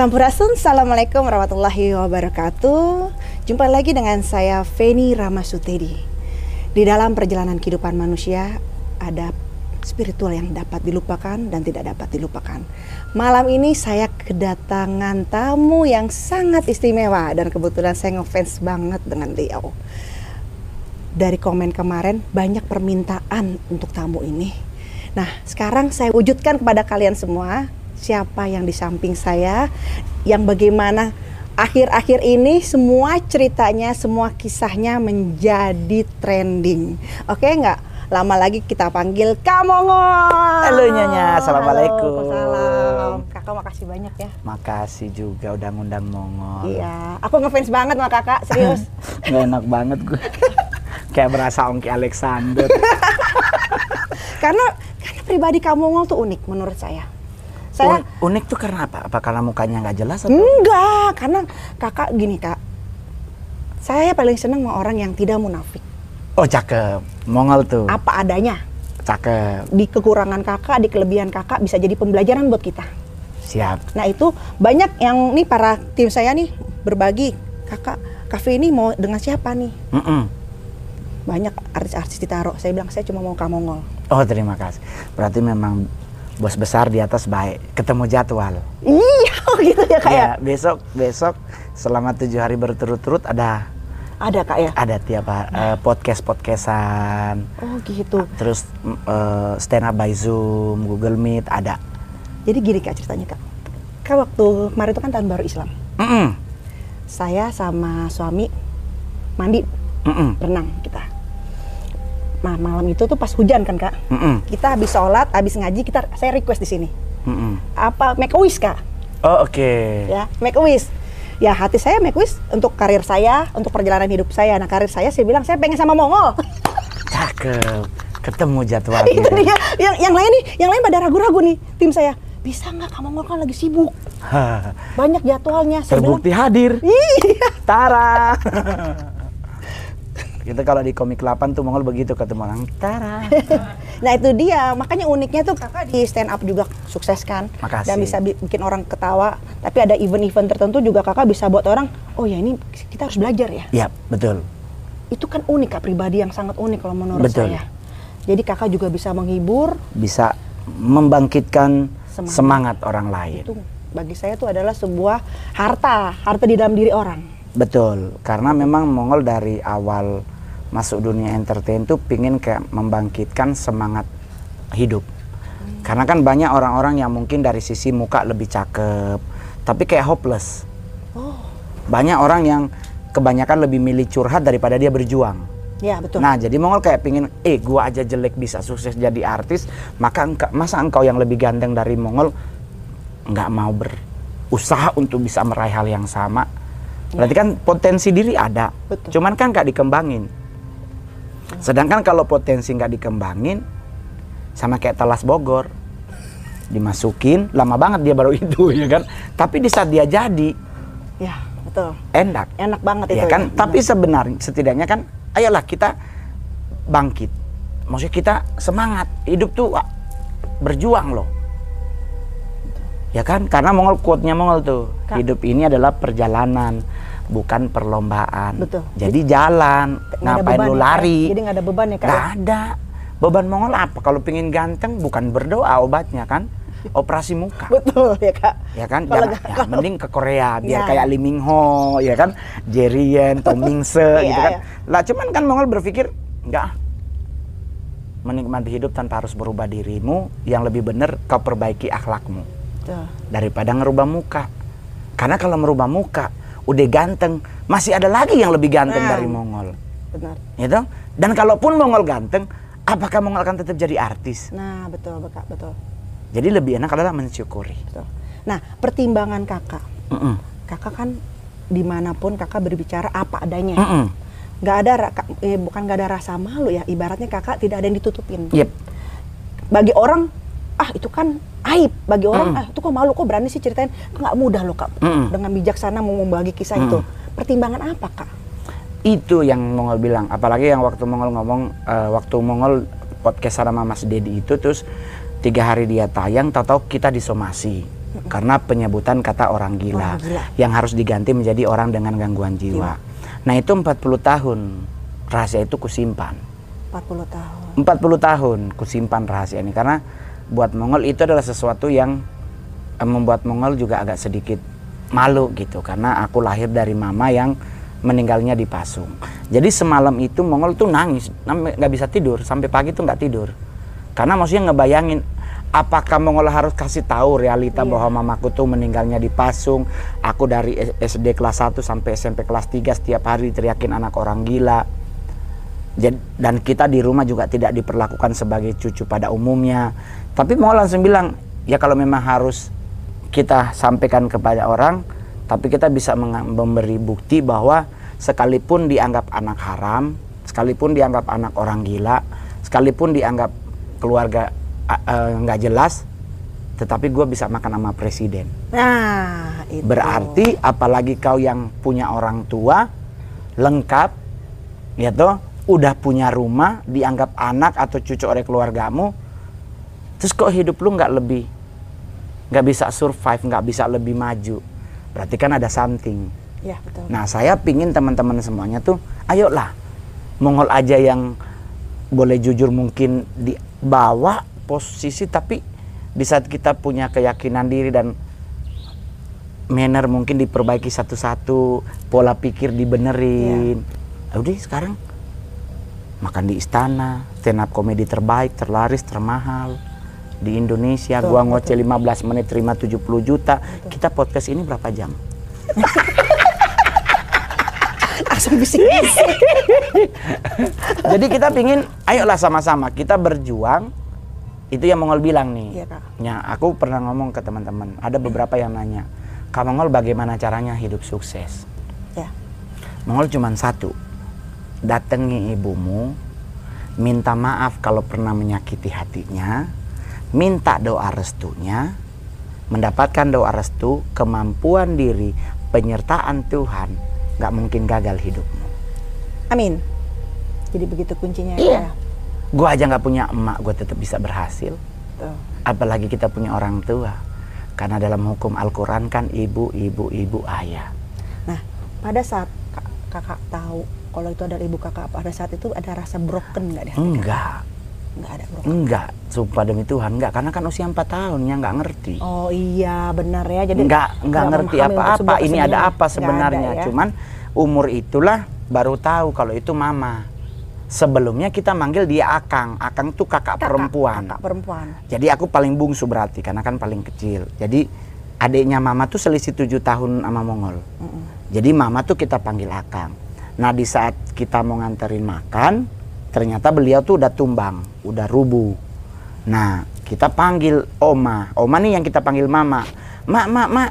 Sampurasun, Assalamualaikum warahmatullahi wabarakatuh. Jumpa lagi dengan saya Feni Ramasutedi. Di dalam perjalanan kehidupan manusia ada spiritual yang dapat dilupakan dan tidak dapat dilupakan. Malam ini saya kedatangan tamu yang sangat istimewa Dan kebetulan saya ngefans banget dengan beliau. Dari komen kemarin banyak permintaan untuk tamu ini. Nah sekarang saya wujudkan kepada kalian semua siapa yang di samping saya, yang bagaimana akhir-akhir ini semua ceritanya, semua kisahnya menjadi trending. Oke nggak? Lama lagi kita panggil Kamongol. Halo Nyonya, Assalamualaikum. Salam. Kakak makasih banyak ya. Makasih juga udah ngundang Mongol. Iya, aku ngefans banget sama kakak, serius. Gak enak banget gue. Kayak berasa Ongki Alexander. karena karena pribadi Kamongol tuh unik menurut saya saya Un unik tuh karena apa? Apa karena mukanya nggak jelas atau? Enggak, karena kakak gini kak. Saya paling senang sama orang yang tidak munafik. Oh cakep, Mongol tuh. Apa adanya. Cakep. Di kekurangan kakak, di kelebihan kakak bisa jadi pembelajaran buat kita. Siap. Nah itu banyak yang nih para tim saya nih berbagi. Kakak, kafe ini mau dengan siapa nih? Mm -mm. Banyak artis-artis ditaruh. Saya bilang saya cuma mau kamongol. Oh terima kasih. Berarti memang bos besar di atas baik. Ketemu jadwal. Iya oh gitu ya kak ya, ya besok besok selama tujuh hari berturut-turut ada. Ada kak ya? Ada tiap uh, eh, podcast podcastan oh gitu. Terus uh, stand up by zoom google meet ada. Jadi gini kak ceritanya kak. Kak waktu kemarin itu kan tahun baru Islam. Mm -mm. saya sama suami mandi. Mm -mm. renang kita Nah malam itu tuh pas hujan kan kak, mm -mm. kita habis sholat, habis ngaji, kita saya request di sini. Mm -mm. Apa make a wish kak? Oh oke. Okay. Ya make a wish. Ya hati saya make wish untuk karir saya, untuk perjalanan hidup saya. Nah karir saya saya bilang saya pengen sama Mongol. Cakep, ketemu jadwal. itu dia. Yang yang lain nih, yang lain pada ragu-ragu nih tim saya. Bisa nggak kamu Mongol kan lagi sibuk? Banyak jadwalnya. Saya Terbukti bilang, hadir. Iya. Tara. Kita kalau di komik 8 tuh Mongol begitu ketemu orang Tara. nah itu dia, makanya uniknya tuh kakak di stand up juga sukses kan. Makasih. Dan bisa bikin orang ketawa. Tapi ada event-event tertentu juga kakak bisa buat orang, oh ya ini kita harus belajar ya. Iya, betul. Itu kan unik kak, pribadi yang sangat unik kalau menurut betul. saya. Jadi kakak juga bisa menghibur. Bisa membangkitkan semangat, semangat orang lain. Itu bagi saya itu adalah sebuah harta, harta di dalam diri orang Betul, karena memang Mongol dari awal masuk dunia entertain tuh pingin kayak membangkitkan semangat hidup. Hmm. Karena kan banyak orang-orang yang mungkin dari sisi muka lebih cakep, tapi kayak hopeless. Oh. Banyak orang yang kebanyakan lebih milih curhat daripada dia berjuang. Ya betul. Nah jadi Mongol kayak pingin, eh gua aja jelek bisa sukses jadi artis, maka engka, masa engkau yang lebih ganteng dari Mongol nggak mau berusaha untuk bisa meraih hal yang sama? Berarti kan potensi diri ada, Betul. cuman kan nggak dikembangin. Sedangkan kalau potensi nggak dikembangin, sama kayak telas Bogor, dimasukin lama banget dia baru itu ya kan. Tapi di saat dia jadi, ya betul. Enak. Enak banget ya itu. kan. Ya, Tapi sebenarnya setidaknya kan, ayolah kita bangkit. Maksudnya kita semangat. Hidup tuh berjuang loh. Ya kan? Karena Mongol quote-nya Mongol tuh, Kak. hidup ini adalah perjalanan, bukan perlombaan. Betul. Jadi jalan, gak ngapain lu ya, lari? Jadi nggak ada beban ya Kak? Gak ada. Beban Mongol apa? Kalau pingin ganteng bukan berdoa obatnya kan? Operasi muka. Betul ya Kak. Ya kan? Jangan, ya, mending ke Korea biar ya. kayak Lee Min Ho, ya kan? Jerry Yen, Tom Se gitu kan. Ya. Lah cuman kan Mongol berpikir enggak menikmati hidup tanpa harus berubah dirimu, yang lebih benar kau perbaiki akhlakmu Betul. daripada ngerubah muka. Karena kalau merubah muka, udah ganteng, masih ada lagi yang lebih ganteng nah, dari Mongol. Benar. Gitu? Dan kalaupun Mongol ganteng, apakah Mongol akan tetap jadi artis? Nah, betul, betul, betul. Jadi lebih enak adalah mensyukuri. Betul. Nah, pertimbangan kakak, mm -mm. kakak kan di mana pun kakak berbicara apa adanya. Mm -mm. Gak ada, eh, bukan gak ada rasa malu ya. Ibaratnya kakak tidak ada yang ditutupin. Yep. Bagi orang, ah itu kan aib bagi orang mm. ah itu kok malu kok berani sih ceritain nggak mudah loh kak mm. dengan bijaksana mau membagi kisah mm. itu pertimbangan apa kak itu yang Mongol bilang apalagi yang waktu Mongol ngomong uh, waktu Mongol podcast sama Mas Dedi itu terus tiga hari dia tayang tahu-tahu kita disomasi karena penyebutan kata orang gila, Orang gila. yang harus diganti menjadi orang dengan gangguan jiwa. Nah itu 40 tahun rahasia itu kusimpan. 40 tahun. 40 tahun kusimpan rahasia ini karena buat Mongol itu adalah sesuatu yang eh, membuat Mongol juga agak sedikit malu gitu karena aku lahir dari mama yang meninggalnya di Pasung. Jadi semalam itu Mongol tuh nangis, nggak bisa tidur sampai pagi tuh nggak tidur. Karena maksudnya ngebayangin apakah Mongol harus kasih tahu realita Iya. bahwa mamaku tuh meninggalnya di Pasung. Aku dari SD kelas 1 sampai SMP kelas 3 setiap hari teriakin anak orang gila. Dan kita di rumah juga tidak diperlakukan sebagai cucu pada umumnya. Tapi mau langsung bilang, ya kalau memang harus kita sampaikan kepada orang, tapi kita bisa memberi bukti bahwa sekalipun dianggap anak haram, sekalipun dianggap anak orang gila, sekalipun dianggap keluarga eh, nggak jelas, tetapi gue bisa makan sama presiden. Nah, itu. Berarti apalagi kau yang punya orang tua lengkap, ya toh, udah punya rumah, dianggap anak atau cucu oleh keluargamu, terus kok hidup lu nggak lebih, nggak bisa survive, nggak bisa lebih maju, berarti kan ada something. Ya, betul. Nah saya pingin teman-teman semuanya tuh, ayolah, Mongol aja yang boleh jujur mungkin di bawah posisi, tapi di saat kita punya keyakinan diri dan manner mungkin diperbaiki satu-satu, pola pikir dibenerin. Ya Udah sekarang makan di istana, stand up komedi terbaik, terlaris, termahal di Indonesia. Betul, gua ngoceh 15 menit terima 70 juta. Kita podcast ini berapa jam? Langsung bisik-bisik. Jadi kita pingin, ayolah sama-sama kita berjuang. Itu yang Mongol bilang nih. Iya, Kak. Ya, aku pernah ngomong ke teman-teman. Ada beberapa yang nanya, Kak Mongol bagaimana caranya hidup sukses? ya. Mongol cuma satu, datangi ibumu, minta maaf kalau pernah menyakiti hatinya, minta doa restunya, mendapatkan doa restu, kemampuan diri, penyertaan Tuhan, nggak mungkin gagal hidupmu. Amin. Jadi begitu kuncinya Iya. ya. Gue aja nggak punya emak, gue tetap bisa berhasil. Tuh. Apalagi kita punya orang tua. Karena dalam hukum Al-Quran kan ibu, ibu, ibu, ayah. Nah, pada saat kak- kakak tahu kalau itu adalah ibu kakak, pada saat itu ada rasa broken nggak di hati kakak? Enggak, Nggak ada broken. enggak. Sumpah demi Tuhan, enggak. Karena kan usia 4 tahun, ya nggak ngerti. Oh iya, benar ya. Jadi nggak nggak ngerti apa-apa. Ini ada apa Nggak ada sebenarnya? ya. Cuman umur itulah baru tahu kalau itu mama. Sebelumnya kita manggil dia akang. Akang tuh kakak, Kakak, perempuan. Kakak perempuan. Jadi aku paling bungsu berarti karena kan paling kecil. Jadi adiknya mama tuh selisih tujuh tahun sama Mongol. Jadi mama tuh kita panggil akang. Nah di saat kita mau nganterin makan, ternyata beliau tuh udah tumbang, udah rubuh. Nah kita panggil oma, oma nih yang kita panggil mama. Mak, mak, mak,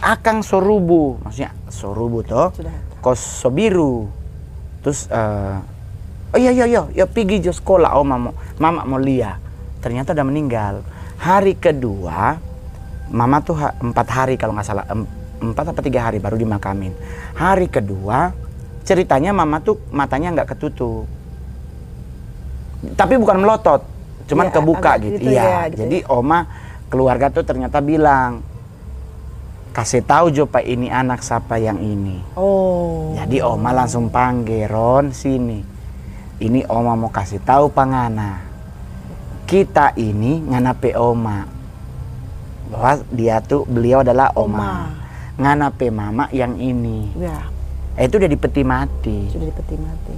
akang sorubu, maksudnya sorubu toh, kos sobiru. Terus eh, oh iya iya iya ya pergi jo sekolah oh mama mama mau lihat. Ternyata udah meninggal. Hari kedua mama tuh ha- empat hari kalau nggak salah em- empat apa tiga hari baru dimakamin. Hari kedua ceritanya mama tuh matanya nggak ketutup tapi bukan melotot cuman Iya, kebuka gitu, gitu iya ya, gitu jadi oma keluarga tuh ternyata bilang kasih tahu Jo Pak ini anak siapa yang ini Oh. jadi oma langsung panggil Ron sini. Ini oma mau kasih tahu pangana. Kita ini nganape oma. Bahwa dia tuh beliau adalah oma. Oma. Nganape mama yang ini. Ya, Eh, itu udah dipeti mati. sudah dipeti mati.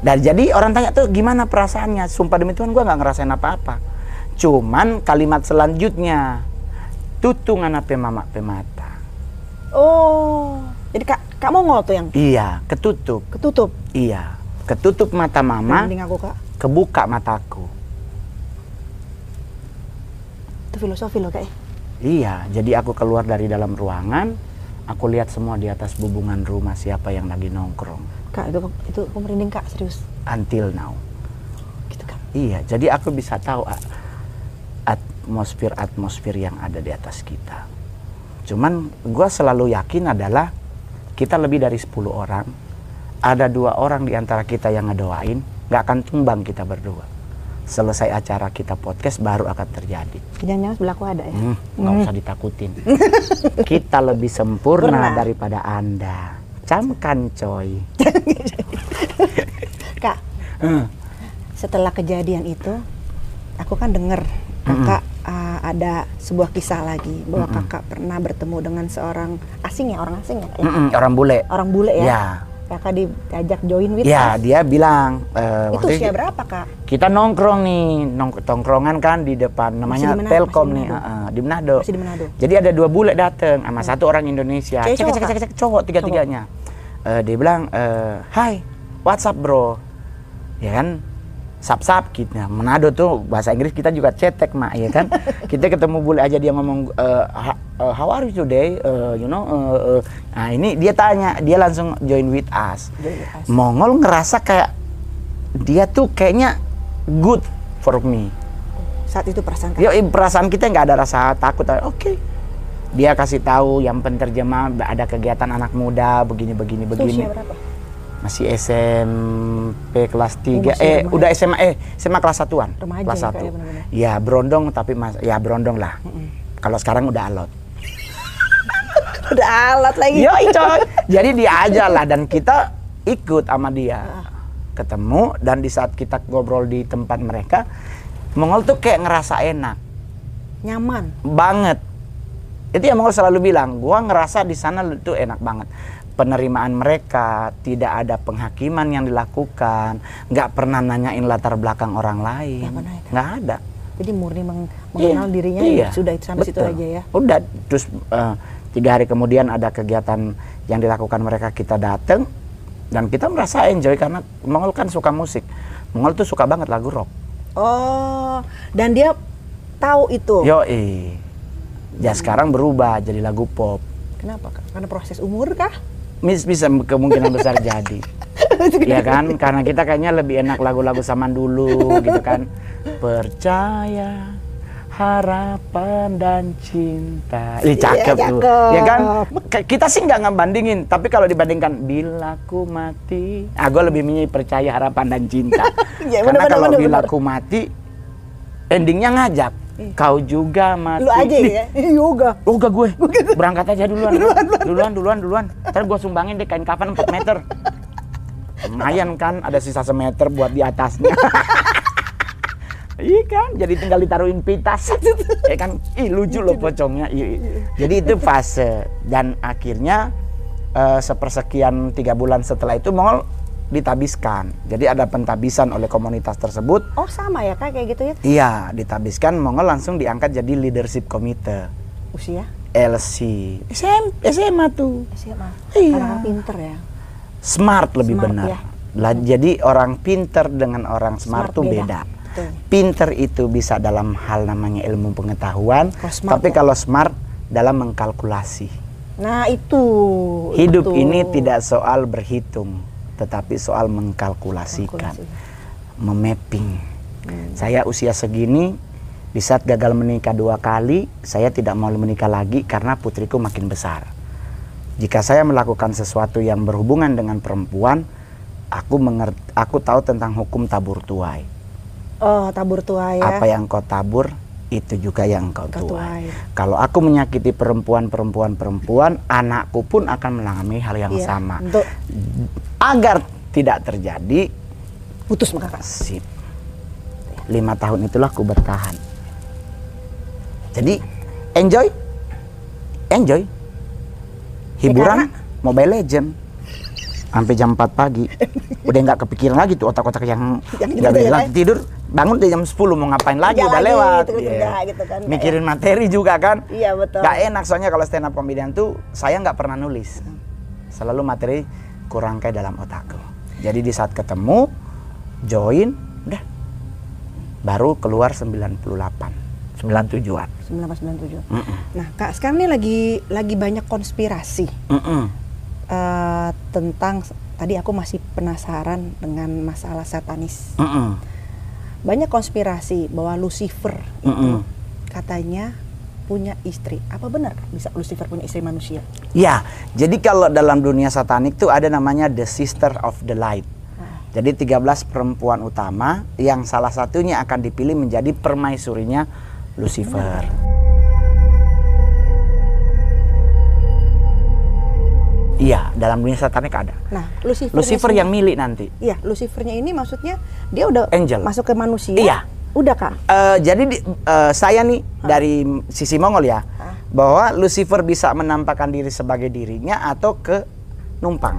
Dan jadi orang tanya tuh gimana perasaannya? Sumpah demi Tuhan gua nggak ngerasain apa-apa. Cuman kalimat selanjutnya tutu nganape mama pe mata. Oh. Jadi Kak, Kak Mongol tuh yang Iya, ketutup. ketutup. Iya, ketutup mata mama. Mending aku Kak. kebuka mataku. Itu filosofi loh Kak. ya. Iya, jadi aku keluar dari dalam ruangan, aku lihat semua di atas bubungan rumah siapa yang lagi nongkrong. Kak, itu itu aku merinding Kak, serius. Until now. Gitu Kak. Iya, jadi aku bisa tahu atmosfer-atmosfer yang ada di atas kita. Cuman gua selalu yakin adalah kita lebih dari 10 orang, ada dua orang di antara kita yang ngedoain, nggak akan tumbang kita berdua. Selesai acara kita podcast baru akan terjadi. Jangan-jangan sebelahku ada ya? Hmm, nggak usah ditakutin. kita lebih sempurna Purna. daripada anda. Camkan coy. Kak, Hmm. setelah kejadian itu, aku kan dengar kakak uh, ada sebuah kisah lagi bahwa kakak pernah bertemu dengan seorang asing ya, orang asing ya, ya? Mm-mm, orang bule. orang bule ya. Ya. Kakak diajak join with Ya, us. dia bilang eh, Itu usia berapa kak? kita nongkrong nih, nongk tongkrongan kan di depan namanya di Manado, Telkom nih, uh-uh, di Manado. Masih di Manado. Jadi ada dua bule dateng sama satu orang Indonesia. Cek cek cek cek cowok tiga-tiganya. Eh, dia bilang, eh, "Hai, what's up, bro?" Ya kan? Sap-sap gitu. Nah, Manado tuh bahasa Inggris kita juga cetek, Mak, ya kan? kita ketemu bule aja dia ngomong eh, eh, how are you today? Eh, you know, eh, eh. nah ini dia tanya, dia langsung join with us. Join with us. Mongol ngerasa kayak dia tuh kayaknya good for me. Saat itu perasaan. Yo, perasaan kita nggak ada rasa takut. Oke. Dia kasih tahu yang penterjemah ada kegiatan anak muda begini begini begini. usia berapa? Masih SMP kelas 3. masih eh, remaja. udah SMA eh SMA kelas satuan. Remaja kelas ya, Kak, 1. ya, benar-benar. Ya, berondong tapi mas ya berondong lah. Kalau sekarang udah alot. Udah alat lagi. Yo, coy. Jadi dia aja lah dan kita ikut sama dia. Ketemu dan di saat kita ngobrol di tempat mereka, Mongol tuh kayak ngerasa enak Nyaman. banget. Itu yang Mongol selalu bilang, gua ngerasa di sana tuh enak banget. Penerimaan mereka, tidak ada penghakiman yang dilakukan, nggak pernah nanyain latar belakang orang lain, Nggak ya, ada. Jadi murni meng- mengenal Iya, dirinya iya, ya sudah itu sampai situ betul. aja ya. Udah, terus eh, tiga hari kemudian ada kegiatan yang dilakukan mereka kita dateng dan kita merasa enjoy karena Mongol kan suka musik. Mongol tuh suka banget lagu rock. Oh, dan dia tahu itu. Yo Ya sekarang berubah jadi lagu pop. Kenapa? Kak? Karena proses umur kah? Mis bisa kemungkinan besar jadi. Iya kan? Karena kita kayaknya lebih enak lagu-lagu zaman dulu gitu kan. Percaya harapan dan cinta. Ih, cakep Iya, tuh. cakep. Ya kan? Kita sih nggak ngebandingin, tapi kalau dibandingkan bila ku mati, ah gue lebih milih percaya harapan dan cinta. Iya, Karena bener, kalau bener, bila bener. ku mati, endingnya ngajak. Kau juga mati. Lu aja ya. Yoga. Enggak gue, berangkat aja duluan, duluan, duluan, duluan. Ntar gue sumbangin deh kain kafan 4 meter. Lumayan kan, ada sisa semeter buat di atasnya. Iya kan, jadi tinggal ditaruhin pitas. ya kan, ih lucu loh pocongnya. Iya. Jadi itu fase dan akhirnya eh, sepersekian tiga bulan setelah itu Mongol ditabiskan. Jadi ada pentabisan oleh komunitas tersebut. Oh sama ya kak kayak gitu ya? Iya, ditabiskan Mongol langsung diangkat jadi leadership komite. Usia? LC SM, SMA tuh SMA. Iya. Karena pinter ya. smart lebih Smart, benar ya. lah jadi orang pinter dengan orang smart, Smart tuh beda. beda, Betul. pinter itu bisa dalam hal namanya ilmu pengetahuan Kalau smart tapi ya? kalau smart dalam mengkalkulasi Nah itu. hidup itu. ini tidak soal berhitung tetapi soal mengkalkulasikan Kalkulasi. memapping Hmm. saya usia segini di saat gagal menikah dua kali saya tidak mau menikah lagi karena putriku makin besar jika saya melakukan sesuatu yang berhubungan dengan perempuan, aku mengerti, aku tahu tentang hukum tabur tuai. Oh tabur tua ya. Apa yang kau tabur, itu juga yang kau tuai. tuai. Kalau aku menyakiti perempuan-perempuan-perempuan, anakku pun akan mengalami hal yang Iya, sama. Untuk Agar tidak terjadi, putus kakak. sip. Lima tahun itulah aku bertahan. Jadi, enjoy, enjoy. Hiburan, Mobile Legend. Sampai jam 4 pagi. Udah nggak kepikiran lagi tuh otak-otak yang Yang nggak gitu bisa ya, nanti tidur. Bangun di jam 10 mau ngapain lagi, Kerja udah lagi, lewat. gitu, kerja gitu kan, Mikirin materi juga kan. Iya betul. Gak enak soalnya kalau stand up comedian tuh saya nggak pernah nulis. Selalu materi kurang kayak dalam otakku. Jadi di saat ketemu, join, udah. Baru keluar 98. 97-an. 1997. Mm-mm. Nah kak sekarang ini lagi lagi banyak konspirasi Mm-mm. eh, tentang tadi aku masih penasaran dengan masalah satanis. Mm-mm. Banyak konspirasi bahwa Lucifer itu Mm-mm. katanya punya istri. Apa benar bisa Lucifer punya istri manusia? Ya, jadi kalau dalam dunia satanik tuh ada namanya the sister of the light. Jadi 13 perempuan utama yang salah satunya akan dipilih menjadi permaisurinya Lucifer. Iya, dalam dunia satanik ada. Nah, Lucifer. Lucifer yang milik nanti. Iya, Lucifernya ini maksudnya dia udah Angel. masuk ke manusia. Iya. Udah kak. Eh, jadi di- eh, saya nih dari sisi Mongol ya, Hah? bahwa Lucifer bisa menampakkan diri sebagai dirinya atau ke numpang.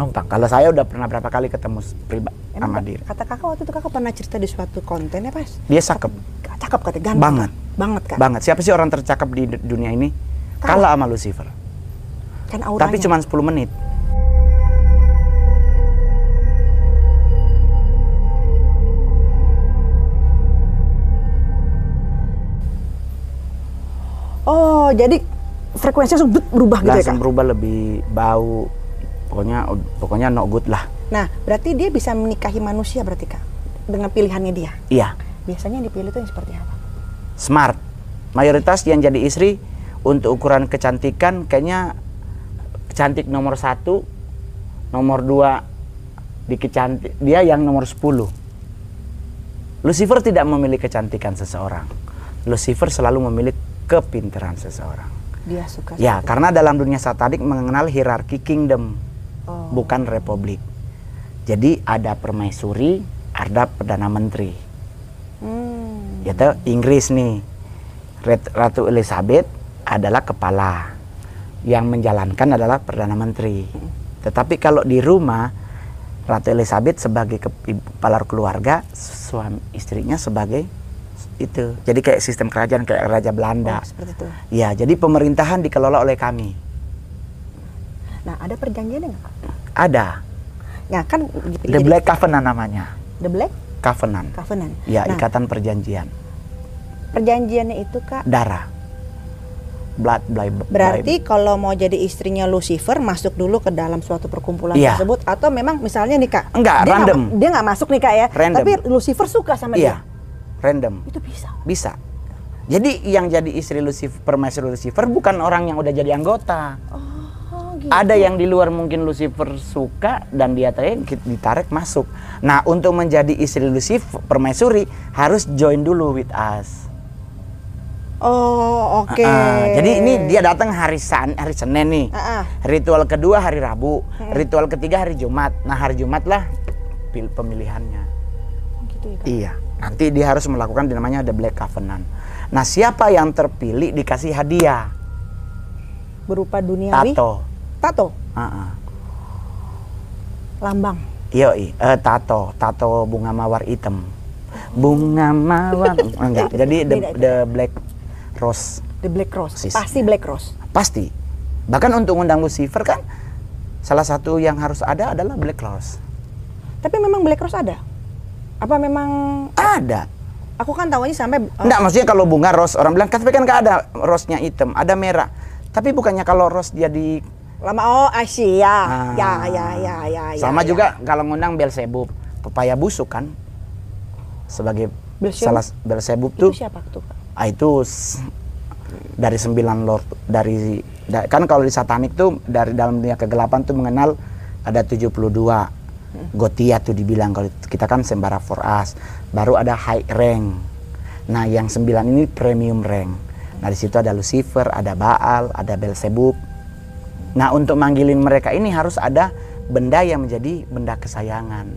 Numpang. Kalau saya udah pernah berapa kali ketemu pribadi sama Kak- diri. kata kakak waktu itu kakak pernah cerita di suatu konten ya pas? Dia cakep Cakep katanya ganteng. Banget. Banget kak. banget. Siapa sih orang tercakep di dunia ini? Kalah sama Lucifer. Kan auranya. Tapi cuma 10 menit. Oh jadi frekuensinya langsung berubah gitu ya Langsung kak? berubah lebih bau. Pokoknya pokoknya no good lah. Nah berarti dia bisa menikahi manusia berarti kak? Dengan pilihannya dia? Iya. Biasanya yang dipilih itu yang seperti apa? smart. Mayoritas yang jadi istri untuk ukuran kecantikan kayaknya cantik nomor satu, nomor dua di dia yang nomor 10. Lucifer tidak memilih kecantikan seseorang. Lucifer selalu memilih kepintaran seseorang. Dia suka Ya, seperti karena dalam dunia satanik mengenal hierarki kingdom. Oh. bukan republik. Jadi ada permaisuri, ada perdana menteri. Hmm. yaitu Inggris nih Ratu Elizabeth adalah kepala yang menjalankan adalah perdana menteri tetapi kalau di rumah Ratu Elizabeth sebagai kepala keluarga suami istrinya sebagai itu jadi kayak sistem kerajaan kayak raja Belanda Oh, seperti itu. ya jadi pemerintahan dikelola oleh kami Nah ada perjanjiannya nggak kak? Ada Nah kan The Black Covenant namanya The Black Covenant Covenant. ya nah, ikatan perjanjian perjanjiannya itu kak darah blood blood Berarti kalau mau jadi istrinya Lucifer masuk dulu ke dalam suatu perkumpulan Iya. tersebut atau memang misalnya nih kak? Enggak, dia random. Nggak, dia nggak masuk nih kak ya, Random. tapi Lucifer suka sama iya dia. random Itu bisa. Bisa. Jadi yang jadi istri Lucifer, permaisuri Lucifer bukan orang yang udah jadi anggota. Oh gitu. Ada yang di luar mungkin Lucifer suka dan dia tarik ditarik masuk. Nah, untuk menjadi istri Lucifer permaisuri harus join dulu with us. Oh oke. Ah, jadi ini dia datang hari San, hari Senin nih. Ah, ah. Ritual kedua hari Rabu, ritual ketiga hari Jumat. Nah, hari Jumat lah pil- pemilihannya. Oh, gitu ya. Kak. Iya, nanti dia harus melakukan yang namanya the black covenant. Nah, siapa yang terpilih dikasih hadiah? Berupa duniawi. Tato. Tato. Heeh. Lambang. Yoi, eh, tato, tato bunga mawar hitam. Bunga mawar enggak. Jadi the, the black rose The Black Rose. Sis. Pasti Black Rose. pasti. Bahkan untuk undang Lucifer kan salah satu yang harus ada adalah black rose. Tapi memang Black Rose ada. Apa memang? Ada. Aku kan tahunya sampai. oh, Enggak, maksudnya kalau bunga rose orang bilang tapi kan nggak ada rose-nya hitam, ada merah. Tapi bukannya kalau rose dia di Lama oh Asia. Ya ya ya ya. ya, Sama ya. juga kalau ngundang Belzebub, pepaya busuk kan sebagai Belzebub? salah Belzebub Itu tuh siapa tuh? Ah, itu dari sembilan lord dari da- kan kalau di satanik tuh dari dalam dunia kegelapan tuh mengenal ada 72 Gotia tuh dibilang kalau kita kan sembara for us baru ada high rank nah yang sembilan ini premium rank nah di situ ada Lucifer ada Baal ada Belzebub nah untuk manggilin mereka ini harus ada benda yang menjadi benda kesayangan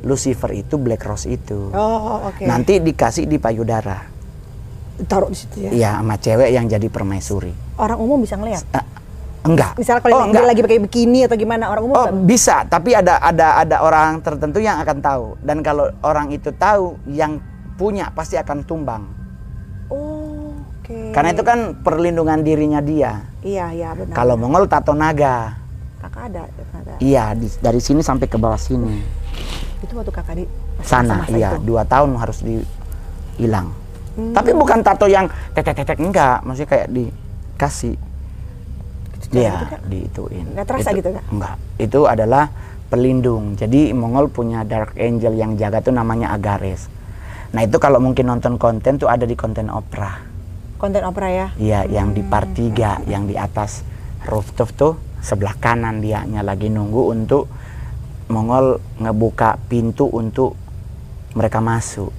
Lucifer itu Black Rose itu Oh oke. nanti dikasih di payudara taruh di situ ya. Iya, sama cewek yang jadi permaisuri. Orang umum bisa ngeliat. Eh, enggak. Misalnya kalau oh, enggak. lagi pakai bikini atau gimana orang umum Oh, bisa- bisa, tapi ada ada ada orang tertentu yang akan tahu. Dan kalau orang itu tahu, yang punya pasti akan tumbang. Oh, oke. Karena itu kan perlindungan dirinya dia. Iya, iya benar. Kalau Mongol tato naga. kakak ada, ada. Iya, di- dari sini sampai ke bawah sini. Itu waktu kakak di Sana, masa-masa iya, itu. dua tahun harus di hilang. Hmm. Tapi bukan tato yang tetek-tetek enggak, maksudnya kayak dikasih Iya, gitu, diituin. Nggak terasa Itu- gitu, Kak? Enggak. Itu adalah pelindung. Jadi Mongol punya dark angel yang jaga tuh namanya Agares. Nah itu kalau mungkin nonton konten tuh ada di konten opera. Konten opera ya. Iya, yang di part 3, yang di atas rooftop tuh sebelah kanan dianya lagi nunggu untuk Mongol ngebuka pintu untuk mereka masuk.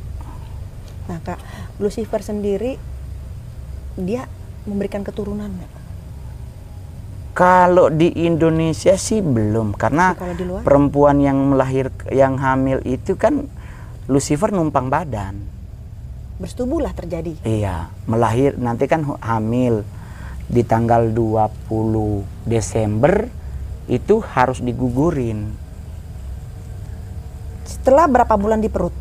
Nah kak, Lucifer sendiri dia memberikan keturunan nggak? Kalau di Indonesia sih belum karena Kalau di luar? perempuan yang melahir yang hamil itu kan Lucifer numpang badan. Bersetubuhlah terjadi. Iya, melahir nanti kan hamil di tanggal 20 Desember itu harus digugurin. Setelah berapa bulan di perut?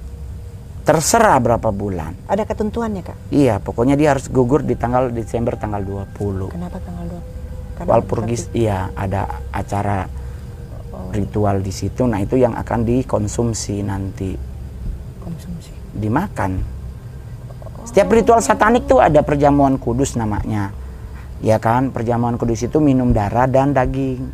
Terserah berapa bulan. Ada ketentuannya kak? Iya, pokoknya dia harus gugur di tanggal Desember tanggal 20. Kenapa tanggal 2? Karena Walpurgis iya ada acara ritual di situ. Nah, itu yang akan dikonsumsi nanti, konsumsi. dimakan. Setiap ritual satanik tuh ada perjamuan kudus namanya. Ya kan, perjamuan kudus itu minum darah dan daging.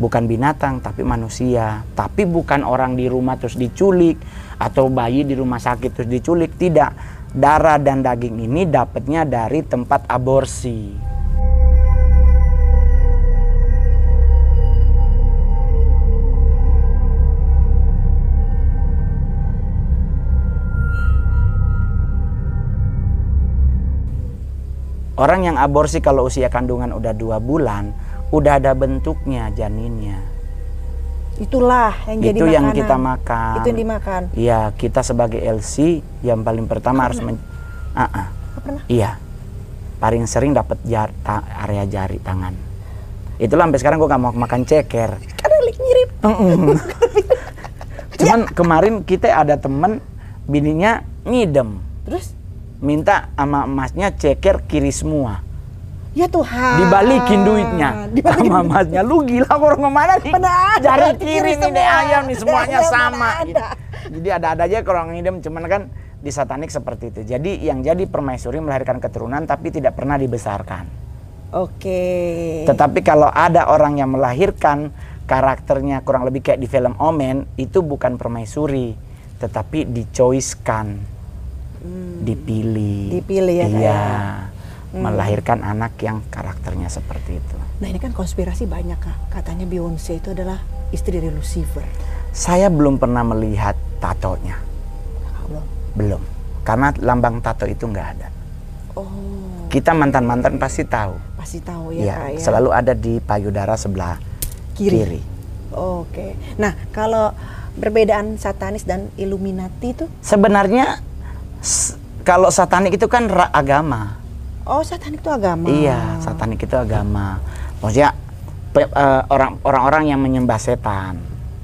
Bukan binatang tapi manusia. Tapi bukan orang di rumah terus diculik atau bayi di rumah sakit terus diculik, tidak. Darah dan daging ini dapatnya dari tempat aborsi. Orang yang aborsi kalau usia kandungan udah dua bulan, udah ada bentuknya janinnya. Itulah yang jadi itu yang makanan. kita makan. Itu yang dimakan. Iya, kita sebagai LC yang paling pertama harus men Ah, ah. Nggak pernah. Iya. Paling sering dapat jar area jari tangan. Itulah sampai sekarang gua nggak mau makan ceker. Karena mirip. Cuman kemarin kita ada temen bininya ngidem. Terus Minta sama emasnya ceker kiri semua. ya Tuhan. Dibalikin duitnya Dibalikin sama emasnya. Lu gila orang ke mana nih? Mana ada, Jari kiri kiri nih ayam nih semuanya Ayam sama. mana gitu. ada. Jadi ada-ada aja kalau orang ngidem cuman kan di satanik seperti itu. Jadi yang jadi permaisuri melahirkan keturunan tapi tidak pernah dibesarkan. Oke. Tetapi kalau ada orang yang melahirkan karakternya kurang lebih kayak di film Omen itu bukan permaisuri tetapi dicoiskan. Dipilih. Dipilih ya, Iya. ya. Melahirkan anak yang karakternya seperti itu. Nah ini kan konspirasi banyak kak. Katanya Beyonce itu adalah istri dari Lucifer. Saya belum pernah melihat tatonya. Belum. Belum. Karena lambang tato itu nggak ada. Oh Kita mantan-mantan pasti tahu. pasti tahu ya, kak ya. selalu ada di payudara sebelah Kiri. kiri. Oke. Nah kalau perbedaan satanis dan Illuminati itu, Sebenarnya kalau satanik itu kan agama. oh satanik itu agama. Iya, satanik itu agama. Maksudnya orang orang-orang yang menyembah setan,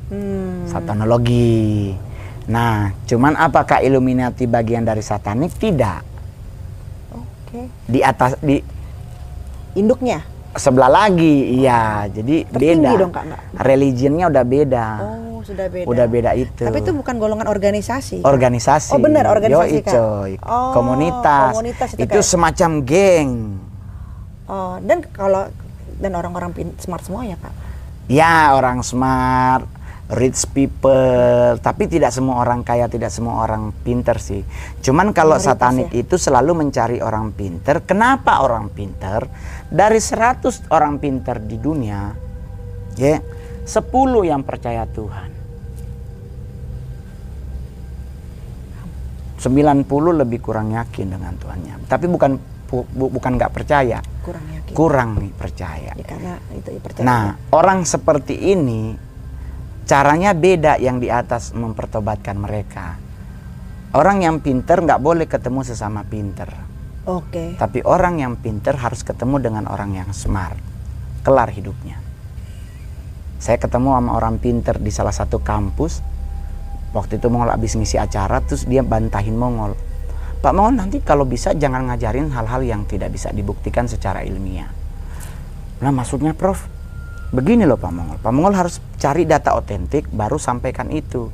Hmm. satanologi. Nah, cuman apakah Illuminati bagian dari satanik? Tidak. Oke. Di atas di Induknya. sebelah lagi, iya. Jadi Tertinggi beda. dong, Kak, nggak? Religionnya udah beda. Oh sudah beda. Udah beda itu. Tapi itu bukan golongan organisasi. Organisasi. Oh, benar, organisasi, Yoi, coy. Oh, komunitas. komunitas itu, itu Kak. semacam geng. Oh dan kalau dan orang-orang smart semua ya kak. Ya, orang smart, rich people, tapi tidak semua orang kaya, tidak semua orang pinter sih. Cuman kalau Mayoritas satanik ya. itu selalu mencari orang pinter. Kenapa orang pinter? Dari 100 orang pinter di dunia, ya, 10 yang percaya Tuhan. 90 lebih kurang yakin dengan Tuhannya. Tapi bukan bu- bu- bukan nggak percaya, Kurang yakin. kurang nih percaya. Ya, karena itu ya, percaya. Nah, orang seperti ini caranya beda yang di atas mempertobatkan mereka. Orang yang pinter nggak boleh ketemu sesama pinter. Oke. Tapi orang yang pinter harus ketemu dengan orang yang smart. Kelar hidupnya. Saya ketemu sama orang pinter di salah satu kampus. Waktu itu Mongol habis ngisi acara, terus dia bantahin Mongol. Pak Mongol nanti kalau bisa jangan ngajarin hal-hal yang tidak bisa dibuktikan secara ilmiah. Nah maksudnya Prof, begini loh Pak Mongol. Pak Mongol harus cari data otentik baru sampaikan itu.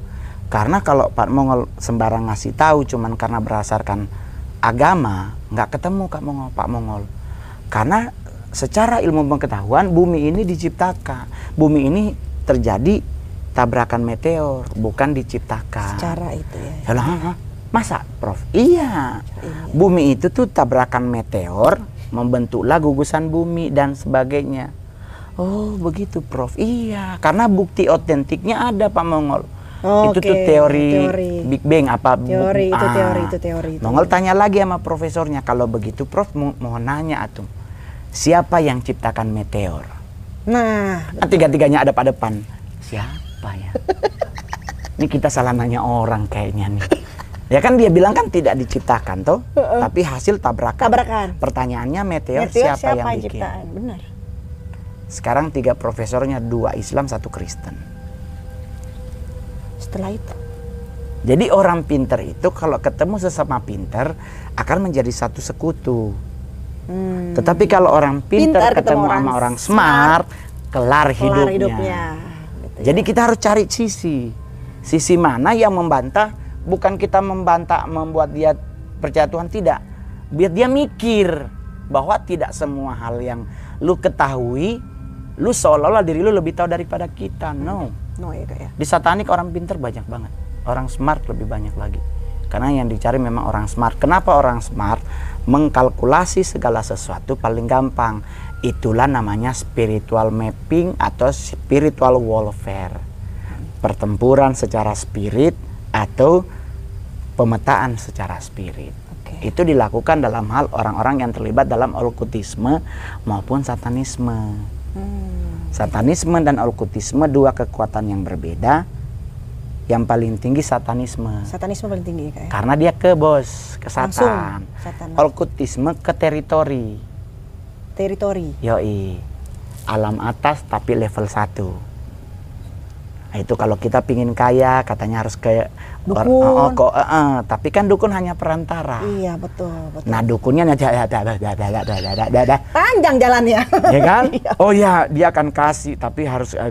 Karena kalau Pak Mongol sembarang ngasih tahu cuman karena berdasarkan agama, nggak ketemu Kak Mongol, Pak Mongol. Karena secara ilmu pengetahuan bumi ini diciptakan. Bumi ini terjadi tabrakan meteor, bukan diciptakan. Secara itu ya. Ya lah, hah? masa, Prof? Iya. Ini. Bumi itu tuh tabrakan meteor, membentuklah gugusan bumi dan sebagainya. Oh, begitu, Prof. Iya, karena bukti otentiknya ada, Pak Mongol. itu tuh Oke, teori, teori. Big Bang apa? Teori itu, ah. teori itu, teori itu. Mongol tanya lagi sama profesornya, kalau begitu, Prof, mo- mohon nanya atum. Siapa yang ciptakan meteor? Nah, tiga-tiganya ada pada depan. Siapa ya? Ini kita salah nanya orang kayaknya nih. Ya kan dia bilang kan tidak diciptakan toh, tapi hasil tabrakan. Tabrakan. Pertanyaannya meteor, meteor siapa, yang bikin? ciptaan? Benar. Sekarang tiga profesornya dua Islam satu Kristen. Setelah itu. Jadi orang pinter itu kalau ketemu sesama pinter akan menjadi satu sekutu. Hmm. Tetapi kalau orang pinter, Pintar ketemu, ketemu orang sama orang smart, kelar hidupnya. Kelar hidupnya. Gitu ya. Jadi kita harus cari sisi. Sisi mana yang membantah, bukan kita membantah membuat dia percaya Tuhan tidak. Biar dia mikir bahwa tidak semua hal yang lu ketahui, lu seolah-olah diri lu lebih tahu daripada kita. No. No ya kak ya. Di satanik orang pinter banyak banget. Orang smart lebih banyak lagi. Karena yang dicari memang orang smart. Kenapa orang smart? Mengkalkulasi segala sesuatu paling gampang. Itulah namanya spiritual mapping atau spiritual warfare. Pertempuran secara spirit atau pemetaan secara spirit. Oke. Itu dilakukan dalam hal orang-orang yang terlibat dalam okultisme maupun satanisme. Hmm. Satanisme dan okultisme dua kekuatan yang berbeda. Yang paling tinggi satanisme. Satanisme paling tinggi ya kak ya. Karena dia ke bos, ke Langsung, satan. Okultisme ke teritori. Teritori. Yoi. Alam atas tapi level 1. Nah, itu kalau kita pingin kaya katanya harus ke Dukun. oh, oh, kok, eh, eh. tapi kan dukun hanya perantara. Iya betul betul. Nah, dukunnya aja Panjang jalannya. ya kan? Iya. Oh ya, dia akan kasih, tapi harus eh.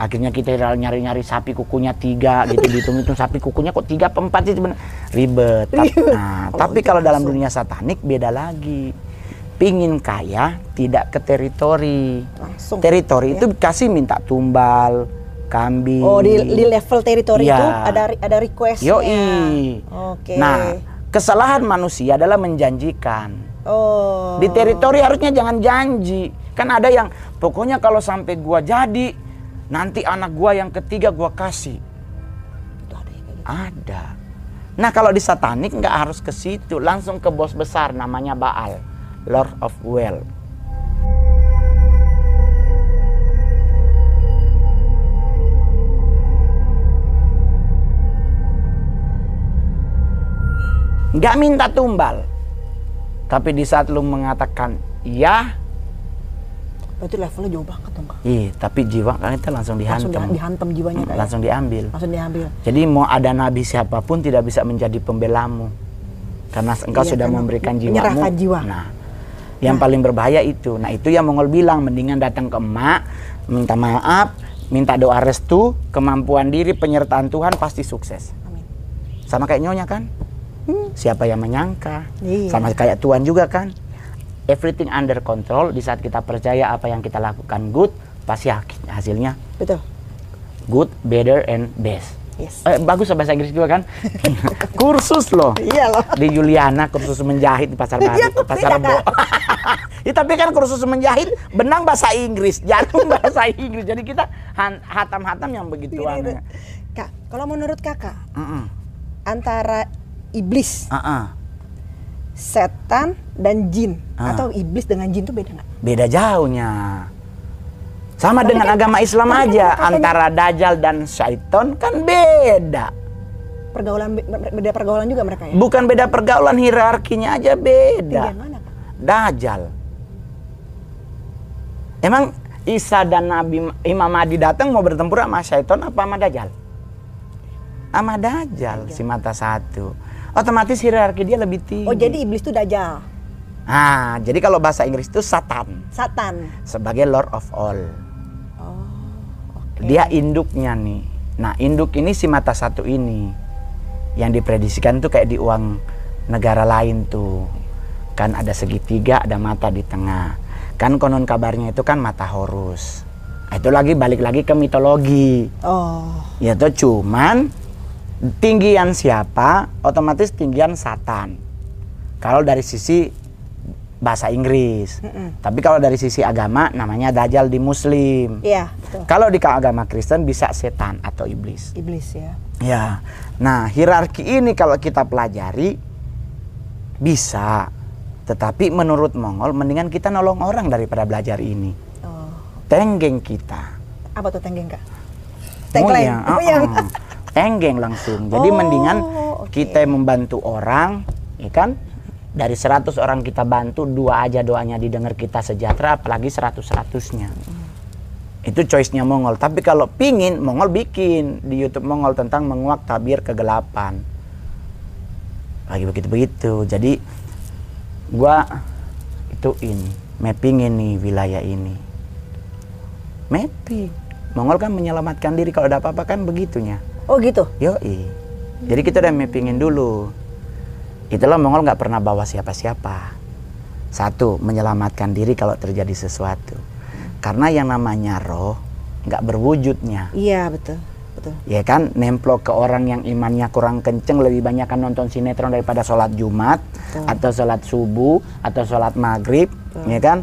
Akhirnya kita nyari-nyari sapi kukunya tiga, gitu dihitung-hitung sapi kukunya kok tiga empat sih sebenarnya ribet. Nah, tapi kalau dalam dunia satanik beda lagi. Pingin kaya tidak ke teritori. Langsung. Teritori ya. itu kasih minta tumbal, kambing. Oh di, di level teritori Iya. itu ada ada requestnya. Yoi. Oke. Nah, kesalahan manusia adalah menjanjikan. Oh. Di teritori harusnya jangan janji. Kan ada yang pokoknya kalau sampai gua jadi nanti anak gua yang ketiga gua kasih. Itu ada ya gitu. Ada. Nah, kalau di satanik nggak harus ke situ, langsung ke bos besar namanya Baal, Lord of Well. Nggak minta tumbal. Tapi di saat lu mengatakan ya, Berarti levelnya jauh banget dong kak. Iya, tapi jiwa kan kita langsung Langsung dihantam. di- dihantam jiwanya kak. ya? langsung diambil. Langsung diambil. Jadi mau ada nabi siapa pun tidak bisa menjadi pembelamu. Karena engkau Iya, sudah memberikan jiwamu. menyerahkan jiwa. Nah, yang paling berbahaya itu. Nah, itu yang Mongol bilang mendingan datang ke emak, minta maaf, minta doa restu, kemampuan diri, penyertaan Tuhan pasti sukses. Amin. Sama kayak nyonya kan? Siapa yang menyangka? Iya. Sama kayak Tuhan juga kan? Everything under control. Di saat kita percaya apa yang kita lakukan good, pasti hasilnya Betul. good, better, and best. Yes. Eh, bagus bahasa Inggris juga kan? kursus loh. Iya loh. Di Juliana kursus menjahit di pasar baru, Iya, pasar beda, Rebo. ya, tapi kan kursus menjahit benang bahasa Inggris, jarum bahasa Inggris. Jadi kita hatam-hatam yang begituan. Gini, Kak, kalau menurut kakak Heeh. antara iblis, Heeh. setan dan jin Ah. atau iblis dengan jin itu beda nggak? Beda jauhnya. Sama dengan kan- agama Islam kan aja, antara dajjal dan syaiton kan beda. Pergaulan be- beda pergaulan juga mereka ya? Bukan beda pergaulan, hierarkinya aja beda. Mana? Dajjal. Emang Isa dan Nabi Imam Mahdi datang mau bertempur sama syaiton apa sama Dajjal? Sama Dajjal, si mata satu. Otomatis hierarki dia lebih tinggi. Oh jadi iblis itu dajjal, Nah, jadi kalau bahasa Inggris itu Satan satan. sebagai Lord of All. Dia induknya nih. Nah, induk ini si mata satu ini yang diprediksikan tuh kayak di uang negara lain tuh. Kan ada segitiga, ada mata di tengah. Kan konon kabarnya itu kan mata Horus. Nah, Itu lagi balik lagi ke mitologi. Oh, Ya tuh cuman tinggian siapa otomatis tinggian Satan. Kalau dari sisi bahasa Inggris. Mm-mm. Tapi kalau dari sisi agama namanya Dajjal di Muslim. iya, betul. Kalau di agama Kristen bisa setan atau iblis. Iblis ya. Ya. Nah, hierarki ini kalau kita pelajari bisa. Tetapi menurut Mongol mendingan kita nolong orang daripada belajar ini. Oh, Tenggeng kita. apa tuh tenggeng kak? Oh Tagline. iya, Oh, iya. uh-uh. Tenggeng langsung. Jadi Oh, mendingan oke. kita membantu orang, ya kan? Dari 100 orang kita bantu, dua aja doanya didengar kita sejahtera, apalagi 100-100-nya. Itu choice-nya Mongol. Tapi kalau pingin, Mongol bikin di YouTube Mongol tentang menguak tabir kegelapan. Lagi begitu-begitu. Jadi gua ituin, mappingin nih wilayah ini. Mapping. Mongol kan menyelamatkan diri kalau ada apa-apa kan begitunya. Oh gitu. Yoi. Jadi kita udah mappingin dulu. Itulah Mongol nggak pernah bawa siapa-siapa. Satu, menyelamatkan diri kalau terjadi sesuatu. Karena yang namanya roh nggak berwujudnya. Iya betul, betul. Ya kan, nemplok ke orang yang imannya kurang kenceng lebih banyak kan nonton sinetron daripada sholat Jumat Betul. atau sholat subuh atau sholat maghrib, ya kan?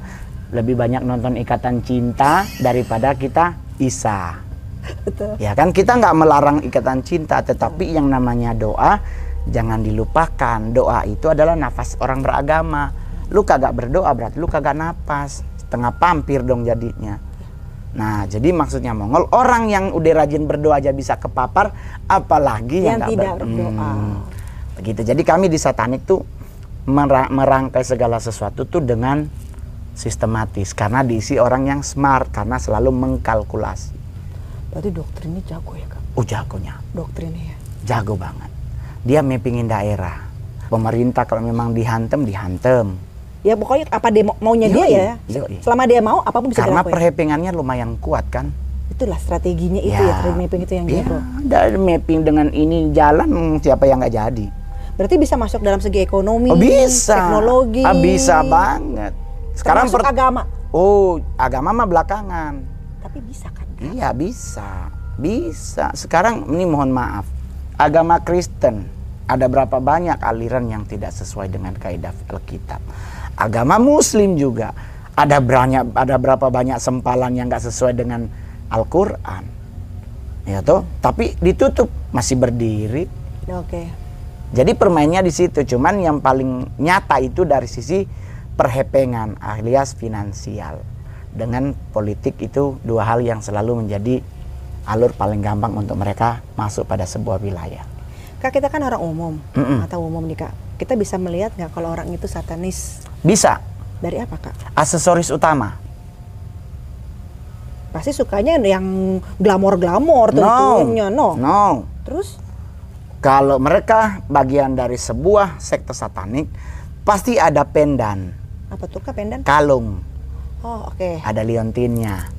Lebih banyak nonton ikatan cinta daripada kita isa. Betul. Ya kan kita nggak melarang ikatan cinta, tetapi yang namanya doa jangan dilupakan. Doa itu adalah nafas orang beragama. Lu kagak berdoa berarti lu kagak napas. Setengah pampir dong jadinya. Nah, jadi maksudnya Mongol orang yang udah rajin berdoa aja bisa kepapar, apalagi yang, Yang tidak ber- berdoa. Hmm, begitu. Jadi kami di Satanik tuh mera- merangkai segala sesuatu tuh dengan sistematis karena diisi orang yang smart karena selalu mengkalkulasi. Berarti doktrinnya jago ya kak? Oh jagonya, Doktrinnya ya. jago banget. Dia mappingin daerah. Pemerintah kalau memang dihantem, dihantem. Ya pokoknya apa dia mau- maunya dia Yoi, ya. yoi. Selama dia mau apa pun bisa Karena perhepingannya lumayan kuat kan. Itulah strateginya itu ya, trade mapping itu yang ya, dari mapping dengan ini jalan siapa yang nggak jadi? Berarti bisa masuk dalam segi ekonomi, Oh, bisa. teknologi. Ah, bisa banget. Sekarang Termasuk per- agama. Oh, agama mah belakangan. Tapi bisa kan? Iya bisa, bisa. Sekarang ini mohon maaf, agama Kristen ada berapa banyak aliran yang tidak sesuai dengan kaidah Alkitab. Agama Muslim juga ada banyak, ada berapa banyak sempalan yang nggak sesuai dengan Al-Quran. Ya toh, tapi ditutup masih berdiri. Oke. Jadi permainnya di situ, cuman yang paling nyata itu dari sisi perhepengan alias finansial. Dengan politik itu dua hal yang selalu menjadi alur paling gampang untuk mereka masuk pada sebuah wilayah. Kak kita kan orang umum Mm-mm. atau umum nih kak. Kita bisa melihat nggak kalau orang itu satanis Bisa, dari apa kak? aksesoris utama. Pasti sukanya yang glamor-glamor tentunya, no. no. Terus? Kalau mereka bagian dari sebuah sekte satanik, pasti ada pendan, Apa tuh kak pendan? kalung, Oh oke. ada liontinnya.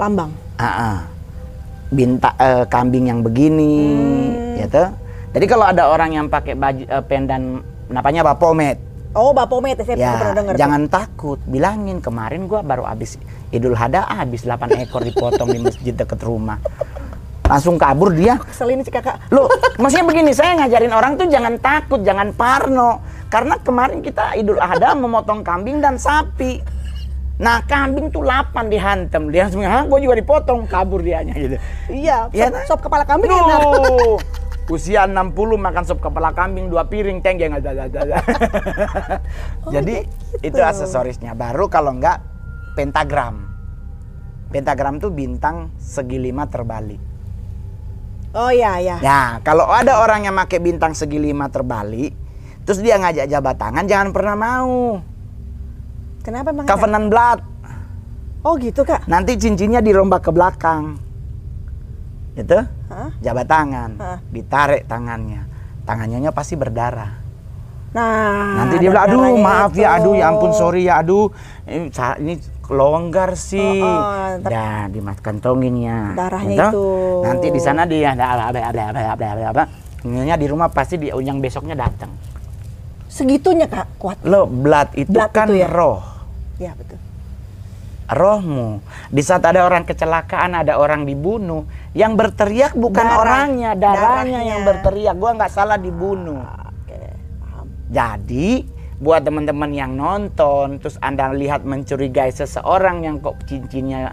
Lambang. Ah, binta eh, kambing yang begini Hmm. gitu jadi kalau ada orang yang pakai baju eh, pendan namanya bapomet Oh Bapomet, saya ya pernah dengar. tuh. jangan takut bilangin kemarin gua baru habis Idul Adha habis 8 ekor dipotong di masjid dekat rumah langsung kabur dia Kesel ini sih kakak. Loh, maksudnya begini, saya ngajarin orang tuh jangan takut, jangan parno. Karena kemarin kita Idul Adha memotong kambing dan sapi. Nah, kambing tuh 8 dihantem. Dia langsung, "Hah, gua juga dipotong." Kabur dianya gitu. Iya, Iya, sop, nah. sop kepala kambing enak. Duh, usia 60 makan sop kepala kambing dua piring tenggeng aja aja, aja. Jadi gitu. itu aksesorisnya. Baru kalau enggak pentagram. Pentagram tuh bintang segi lima terbalik. Oh iya iya. Ya, kalau ada orang yang pakai bintang segi lima terbalik, terus dia ngajak jabat tangan, jangan pernah mau. Kenapa emang? Covenant blood. Oh gitu kak. Nanti cincinnya dirombak ke belakang. Itu Hah? jabat tangan, Hah. ditarik tangannya. Tangannya pasti berdarah. Nah. Nanti dia bilang, ada aduh maaf ya, itu." aduh ya ampun sorry ya, aduh ini, ini longgar sih. Oh, oh, Dah dimas kantongin ya. Darahnya Gitu. itu. Nanti di sana dia ada apa apa apa apa apa apa di rumah pasti dia yang besoknya datang. Segitunya kak kuat. Lo blood itu Blood kan itu ya? roh. Ya betul. rohmu. Di saat ada orang kecelakaan, ada orang dibunuh, yang berteriak bukan Darah. orangnya, darahnya, Darahnya. yang berteriak. Gua nggak salah dibunuh. Oke, paham. Jadi buat teman-teman yang nonton, terus anda lihat mencurigai seseorang yang kok cincinnya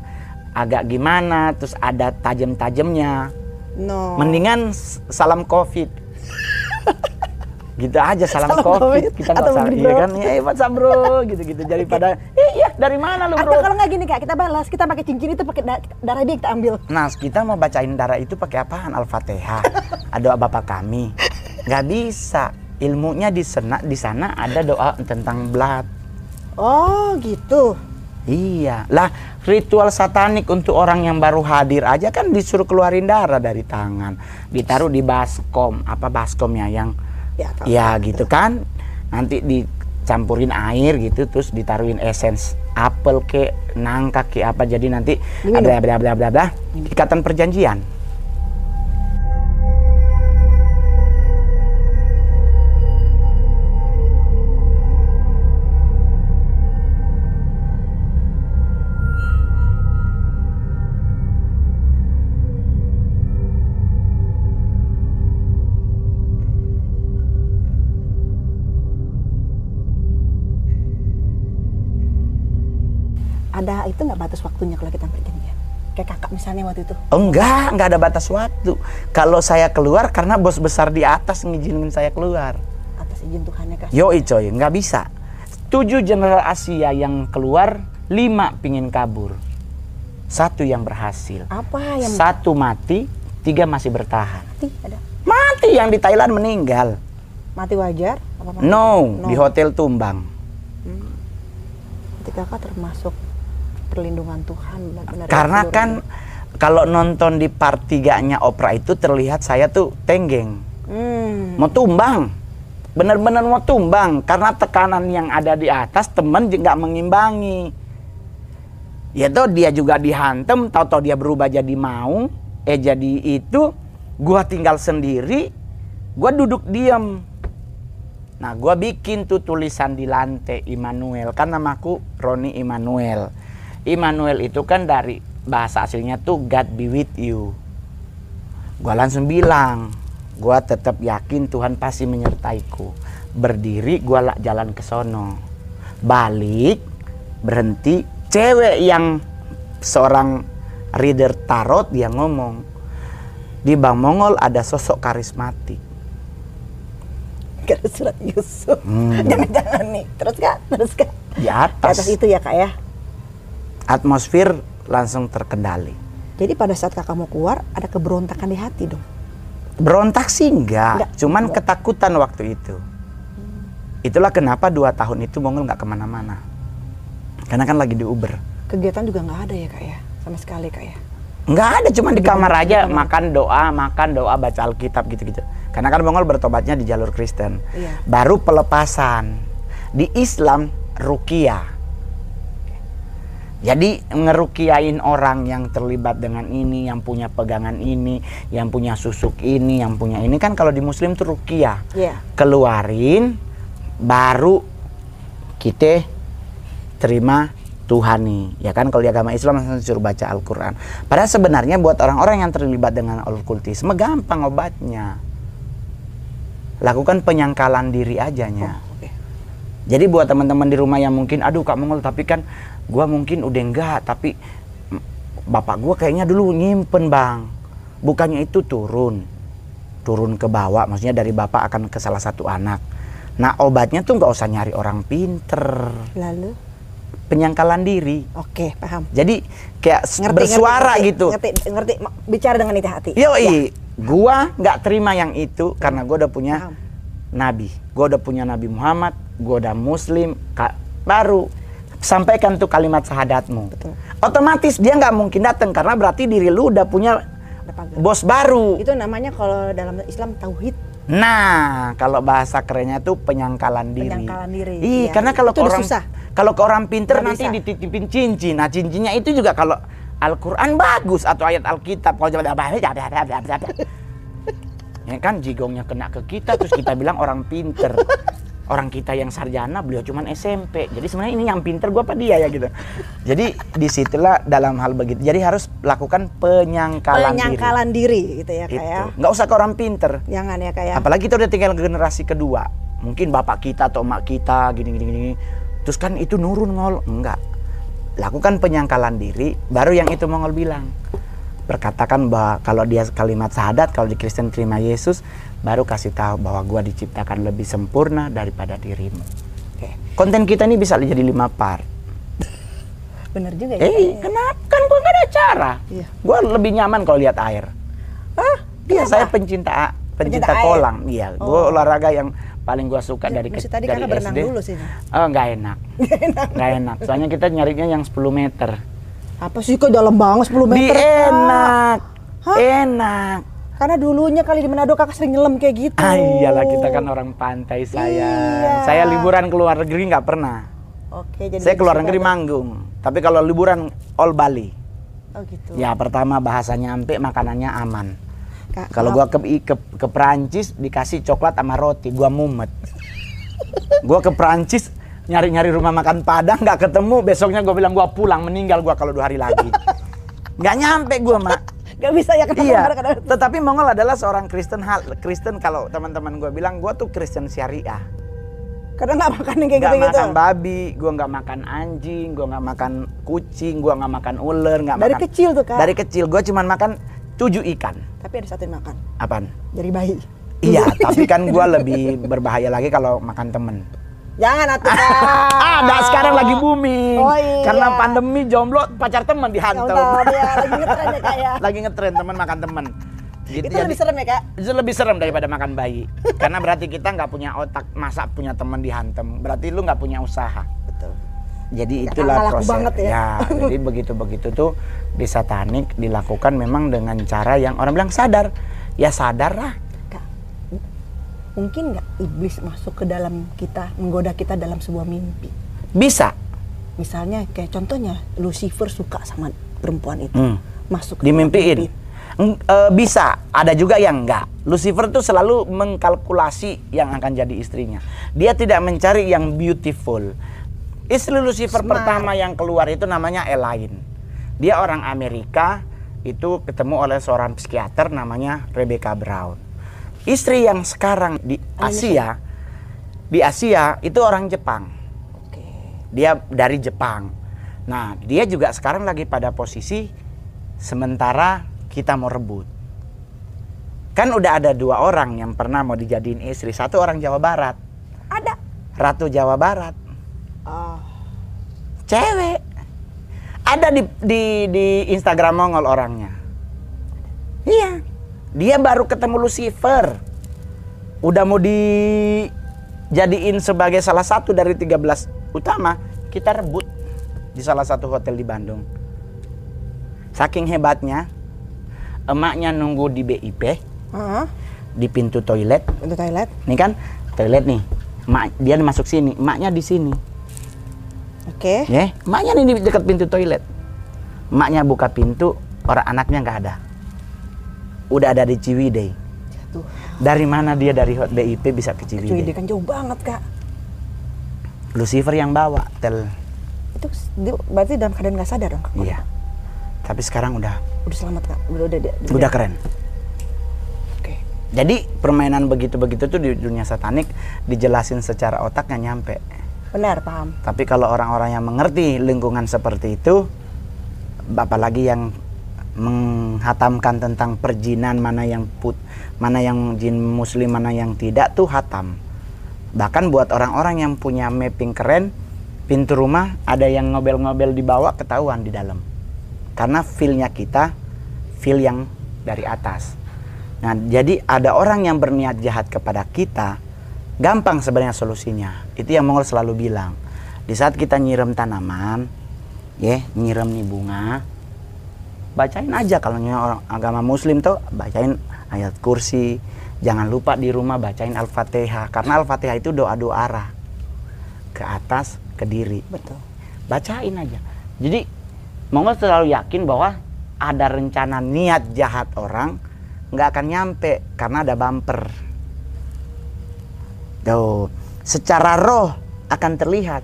agak gimana, terus ada tajam-tajamnya, No. mendingan salam covid. gitu aja salam, Salam covid. Covid. Kita nggak salah, iya bro. kan? Ya, WhatsApp bro, gitu-gitu. Daripada, eh, iya dari mana lu Atau bro? kalau nggak gini kak, kita balas, kita pakai cincin itu pakai da- darah dia kita ambil. Nah, kita mau bacain darah itu pakai apaan? Al-Fatihah. Doa Bapak kami. Nggak bisa. Ilmunya di sana, di sana ada doa tentang blood. Oh gitu. Iya. Lah, ritual satanik untuk orang yang baru hadir aja kan disuruh keluarin darah dari tangan. Ditaruh di baskom. Apa baskom ya yang Ya, ya gitu kan. Nanti dicampurin air gitu terus ditaruhin essence apel ke nangka ke apa. Jadi nanti bla bla bla bla ikatan perjanjian. Itu nggak batas waktunya kalau kita perjanjian? Kayak kakak misalnya waktu itu. Oh, enggak, enggak ada batas waktu. Kalau saya keluar karena bos besar di atas ngizinin saya keluar. atas izin Tuhannya kasih. Yoi coy, nggak bisa. Tujuh jenderal Asia yang keluar, lima pingin kabur. Satu yang berhasil. Apa yang Satu mati, tiga masih bertahan. mati? Ada Mati yang di Thailand meninggal. mati wajar? Apa mati? No, di hotel Tumbang. Berarti kakak termasuk perlindungan Tuhan benar-benar. Karena seluruh kan kalau nonton di part 3-nya opera itu terlihat saya tuh tenggeng. Hmm. Mau tumbang. Bener-bener mau tumbang. Karena tekanan yang ada di atas temen juga nggak mengimbangi. Ya tuh dia juga dihantem, tahu-tahu dia berubah jadi maung, eh jadi itu, gua tinggal sendiri, gua duduk diam. Nah, gua bikin tuh tulisan di lantai Immanuel, kan namaku Roni Immanuel. Immanuel itu kan dari bahasa aslinya tuh God be with you. Gua langsung bilang, gua tetap yakin Tuhan pasti menyertaiku. Berdiri gua lah jalan ke sono. Balik, berhenti, cewek yang seorang reader tarot dia ngomong, di Bang Mongol ada sosok karismatik. Gak ada surat Yusuf. Hmm. Jangan-jangan nih. Terus kak, terus kak. Di Di atas atas, itu ya kak ya. Atmosfer langsung terkendali. Jadi pada saat kakak mau keluar ada keberontakan di hati dong. Berontak sih enggak, Enggak. cuman ketakutan waktu itu. Itulah kenapa dua tahun itu Mongol nggak ke mana-mana. Karena kan lagi di Uber. Kegiatan juga nggak ada ya kak ya, sama sekali kak ya. Nggak ada, cuma di kamar aja makan doa, makan doa, baca Alkitab gitu-gitu. Karena kan Mongol bertobatnya di jalur Kristen. Iya. Baru pelepasan. Di Islam rukiah. Jadi ngerukiain orang yang terlibat dengan ini, yang punya pegangan ini, yang punya susuk ini, yang punya ini kan kalau di Muslim tuh rukiah. Iya. Keluarin, baru kita terima Tuhan nih. Ya kan kalau di agama Islam langsung suruh baca Al-Quran. Padahal sebenarnya buat orang-orang yang terlibat dengan okultisme gampang obatnya. Lakukan penyangkalan diri ajanya. Oh. Jadi buat teman-teman di rumah yang mungkin, aduh Kak Mongol, tapi kan gua mungkin udah enggak, tapi bapak gua kayaknya dulu nyimpen bang. Bukannya itu turun, turun ke bawah, maksudnya dari bapak akan ke salah satu anak. Nah obatnya tuh nggak usah nyari orang pinter, Lalu, penyangkalan diri. oke paham. Jadi kayak Ngerti, bersuara ngerti, gitu. Ngerti, ngerti, bicara dengan itu hati. Yoi, Ya, gua nggak terima yang itu karena gua udah punya Paham. nabi. Gua udah punya Nabi Muhammad, gua udah muslim, baru sampaikan tuh kalimat syahadatmu. Betul. Otomatis dia nggak mungkin datang karena berarti diri lu udah punya bos baru. Itu namanya kalau dalam Islam tauhid. Nah, kalau bahasa kerennya tuh penyangkalan diri. Penyangkalan diri, Ih, iya. karena kalau Itu orang susah. kalau ke orang pinter Nggak nanti bisa. dititipin cincin. Nah, cincinnya itu juga kalau Al-Qur'an bagus atau ayat Alkitab kalau coba Ya kan jigongnya kena ke kita terus kita bilang orang pinter. Orang kita yang sarjana beliau cuman SMP jadi sebenarnya ini yang pinter gua apa dia ya gitu. Jadi di situlah dalam hal begitu. Jadi harus lakukan penyangkalan, Penyangkalan diri. gitu ya diri kayak. itu nggak usah ke orang pinter. Jangan ya kayak. apalagi kita udah tinggal generasi kedua. Mungkin bapak kita atau emak kita gini gini gini terus kan itu nurun ngol. Enggak lakukan penyangkalan diri baru yang itu mongol bilang berkatakan bahwa kalau dia kalimat syahadat kalau di Kristen terima Yesus baru kasih tahu bahwa gua diciptakan lebih sempurna daripada dirimu Oke. konten kita ini bisa jadi lima part Bener juga ya. eh kenapa kan gua nggak ada cara Iya. gua lebih nyaman kalau lihat air Ah, Iya, kenapa? saya pencinta pencinta, Pencinta kolam. Iya, gua Oh. olahraga yang paling gua suka dari Mesti kecil tadi dari berenang SD. dulu sini. Oh, nggak enak. Nggak enak. Soalnya kita nyarinya yang 10 meter. Apa sih kok dalam banget 10 Di meter? Kak? enak. Hah? Enak. Karena dulunya kali di Manado kakak sering nyelam kayak gitu. Ah, iyalah kita kan orang pantai saya. Iya. Saya liburan ke luar negeri nggak pernah. Oke, jadi Saya ke luar suka negeri ada- manggung. Tapi kalau liburan all Bali. Oh gitu. Ya pertama bahasanya ampe, makanannya aman. Kak, Kalau gua ke, ke ke Perancis dikasih coklat sama roti, gua mumet. gua ke Perancis nyari-nyari rumah makan Padang nggak ketemu, besoknya gua bilang gua pulang, meninggal gua kalau dua hari lagi. Nggak nyampe gua, Mak. Gak bisa ya kenapa iya. Tetapi Mongol adalah seorang Kristen hal Kristen kalau teman-teman gua bilang gua tuh Kristen syariah. Kadang nggak makan yang kayak Nggak gitu-gitu. makan babi, gua nggak makan anjing, gua nggak makan kucing, gua nggak makan ular, nggak Dari makan. kecil tuh, Kak. Dari kecil gua cuman makan tujuh ikan. Tapi ada satu yang makan. Apaan? Dari bayi. Iya, tapi kan gua lebih berbahaya lagi kalau makan temen. Jangan atuh Kak. Ada sekarang lagi booming. Oh, iya. Karena pandemi jomblo pacar temen dihantam. Dia lagi ngetren ya Kak ya. lagi ngetren temen makan temen. Gitu, Itu lebih serem ya Kak? itu lebih serem daripada makan bayi. Karena berarti kita nggak punya otak, masa punya temen dihantam. Berarti lu nggak punya usaha. Betul. Jadi Nggak itulah laku proses. banget ya. jadi begitu-begitu tuh di satanik dilakukan memang dengan cara yang orang bilang sadar. Ya sadar lah. Mungkin nggak iblis masuk ke dalam kita, menggoda kita dalam sebuah mimpi? Bisa. Misalnya kayak contohnya Lucifer suka sama perempuan itu, Hmm. masuk dimimpiin mimpi. Eng- eh, bisa ada juga yang enggak Lucifer tuh selalu mengkalkulasi yang akan jadi istrinya dia tidak mencari yang beautiful istri Lucifer Smart. pertama yang keluar itu namanya Elaine dia orang Amerika itu ketemu oleh seorang psikiater namanya Rebecca Brown istri yang sekarang di Asia di Asia itu orang Jepang Oke. dia dari Jepang. Nah, dia juga sekarang lagi pada posisi sementara kita mau rebut. Kan udah ada dua orang yang pernah mau dijadiin istri. Satu orang Jawa Barat, Ada. Ratu Jawa Barat, Oh, cewek. Ada di di di Instagram Mongol orangnya. Iya. Dia baru ketemu Lucifer. Udah mau dijadiin sebagai salah satu dari 13 utama, kita rebut di salah satu hotel di Bandung. Saking hebatnya, emaknya nunggu di BIP, Heeh. di pintu toilet. Untuk toilet. Nih kan, toilet nih. Emak, dia masuk sini, emaknya di sini. Oke. Ya, emaknya nih di dekat pintu toilet. Emaknya buka pintu, orang anaknya nggak ada. Udah ada di Ciwidey. Tuh. Dari mana dia dari hot BIP bisa ke Ciwidey? dia kan jauh banget kak. Lucifer yang bawa tel. Itu berarti dalam keadaan nggak sadar dong kak. Iya. Tapi sekarang udah Udah selamat kak. Udah udah dia. udah keren. Oke. Jadi permainan begitu-begitu tuh di dunia satanik dijelasin secara otak nggak nyampe. Benar paham. Tapi kalau orang-orang yang mengerti lingkungan seperti itu, apalagi yang menghatamkan tentang perjinan mana yang put, mana yang jin muslim, mana yang tidak tuh hatam. Bahkan buat orang-orang yang punya mapping keren, pintu rumah ada yang ngobel-ngobel di bawah ketahuan di dalam. Karena feel-nya kita feel yang dari atas. Nah, jadi ada orang yang berniat jahat kepada kita, gampang sebenarnya solusinya. Itu yang Mongol selalu bilang. Di saat kita nyiram tanaman, ya, nyiram nih bunga, bacain aja kalau orang agama muslim tuh bacain ayat kursi. Jangan lupa di rumah bacain Al-Fatihah karena Al-Fatihah itu doa-doa arah ke atas, ke diri. Betul. Bacain aja. Jadi Mongol selalu yakin bahwa ada rencana niat jahat orang nggak akan nyampe karena ada bumper. Tuh, secara roh akan terlihat.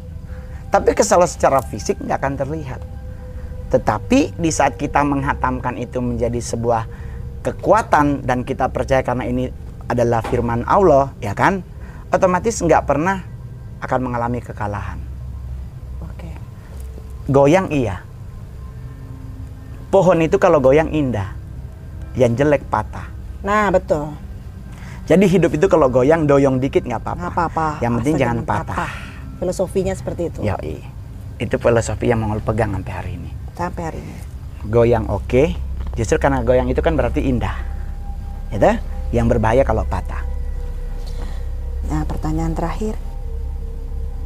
Tapi kalau secara fisik nggak akan terlihat. Tetapi di saat kita menghatamkan itu menjadi sebuah kekuatan dan kita percaya karena ini adalah firman Allah, ya kan? Otomatis nggak pernah akan mengalami kekalahan. Oke. Goyang iya. Pohon itu kalau goyang indah, yang jelek patah. Nah, betul. Jadi hidup itu kalau goyang doyong dikit nggak apa-apa. Nggak apa-apa. Yang penting Asal jangan patah. Filosofinya seperti itu. Yoi. Itu filosofi yang mau pegang sampai hari ini. Sampai hari ini. Goyang oke, justru karena goyang itu kan berarti indah. Gitu? Yang berbahaya kalau patah. Nah, pertanyaan terakhir.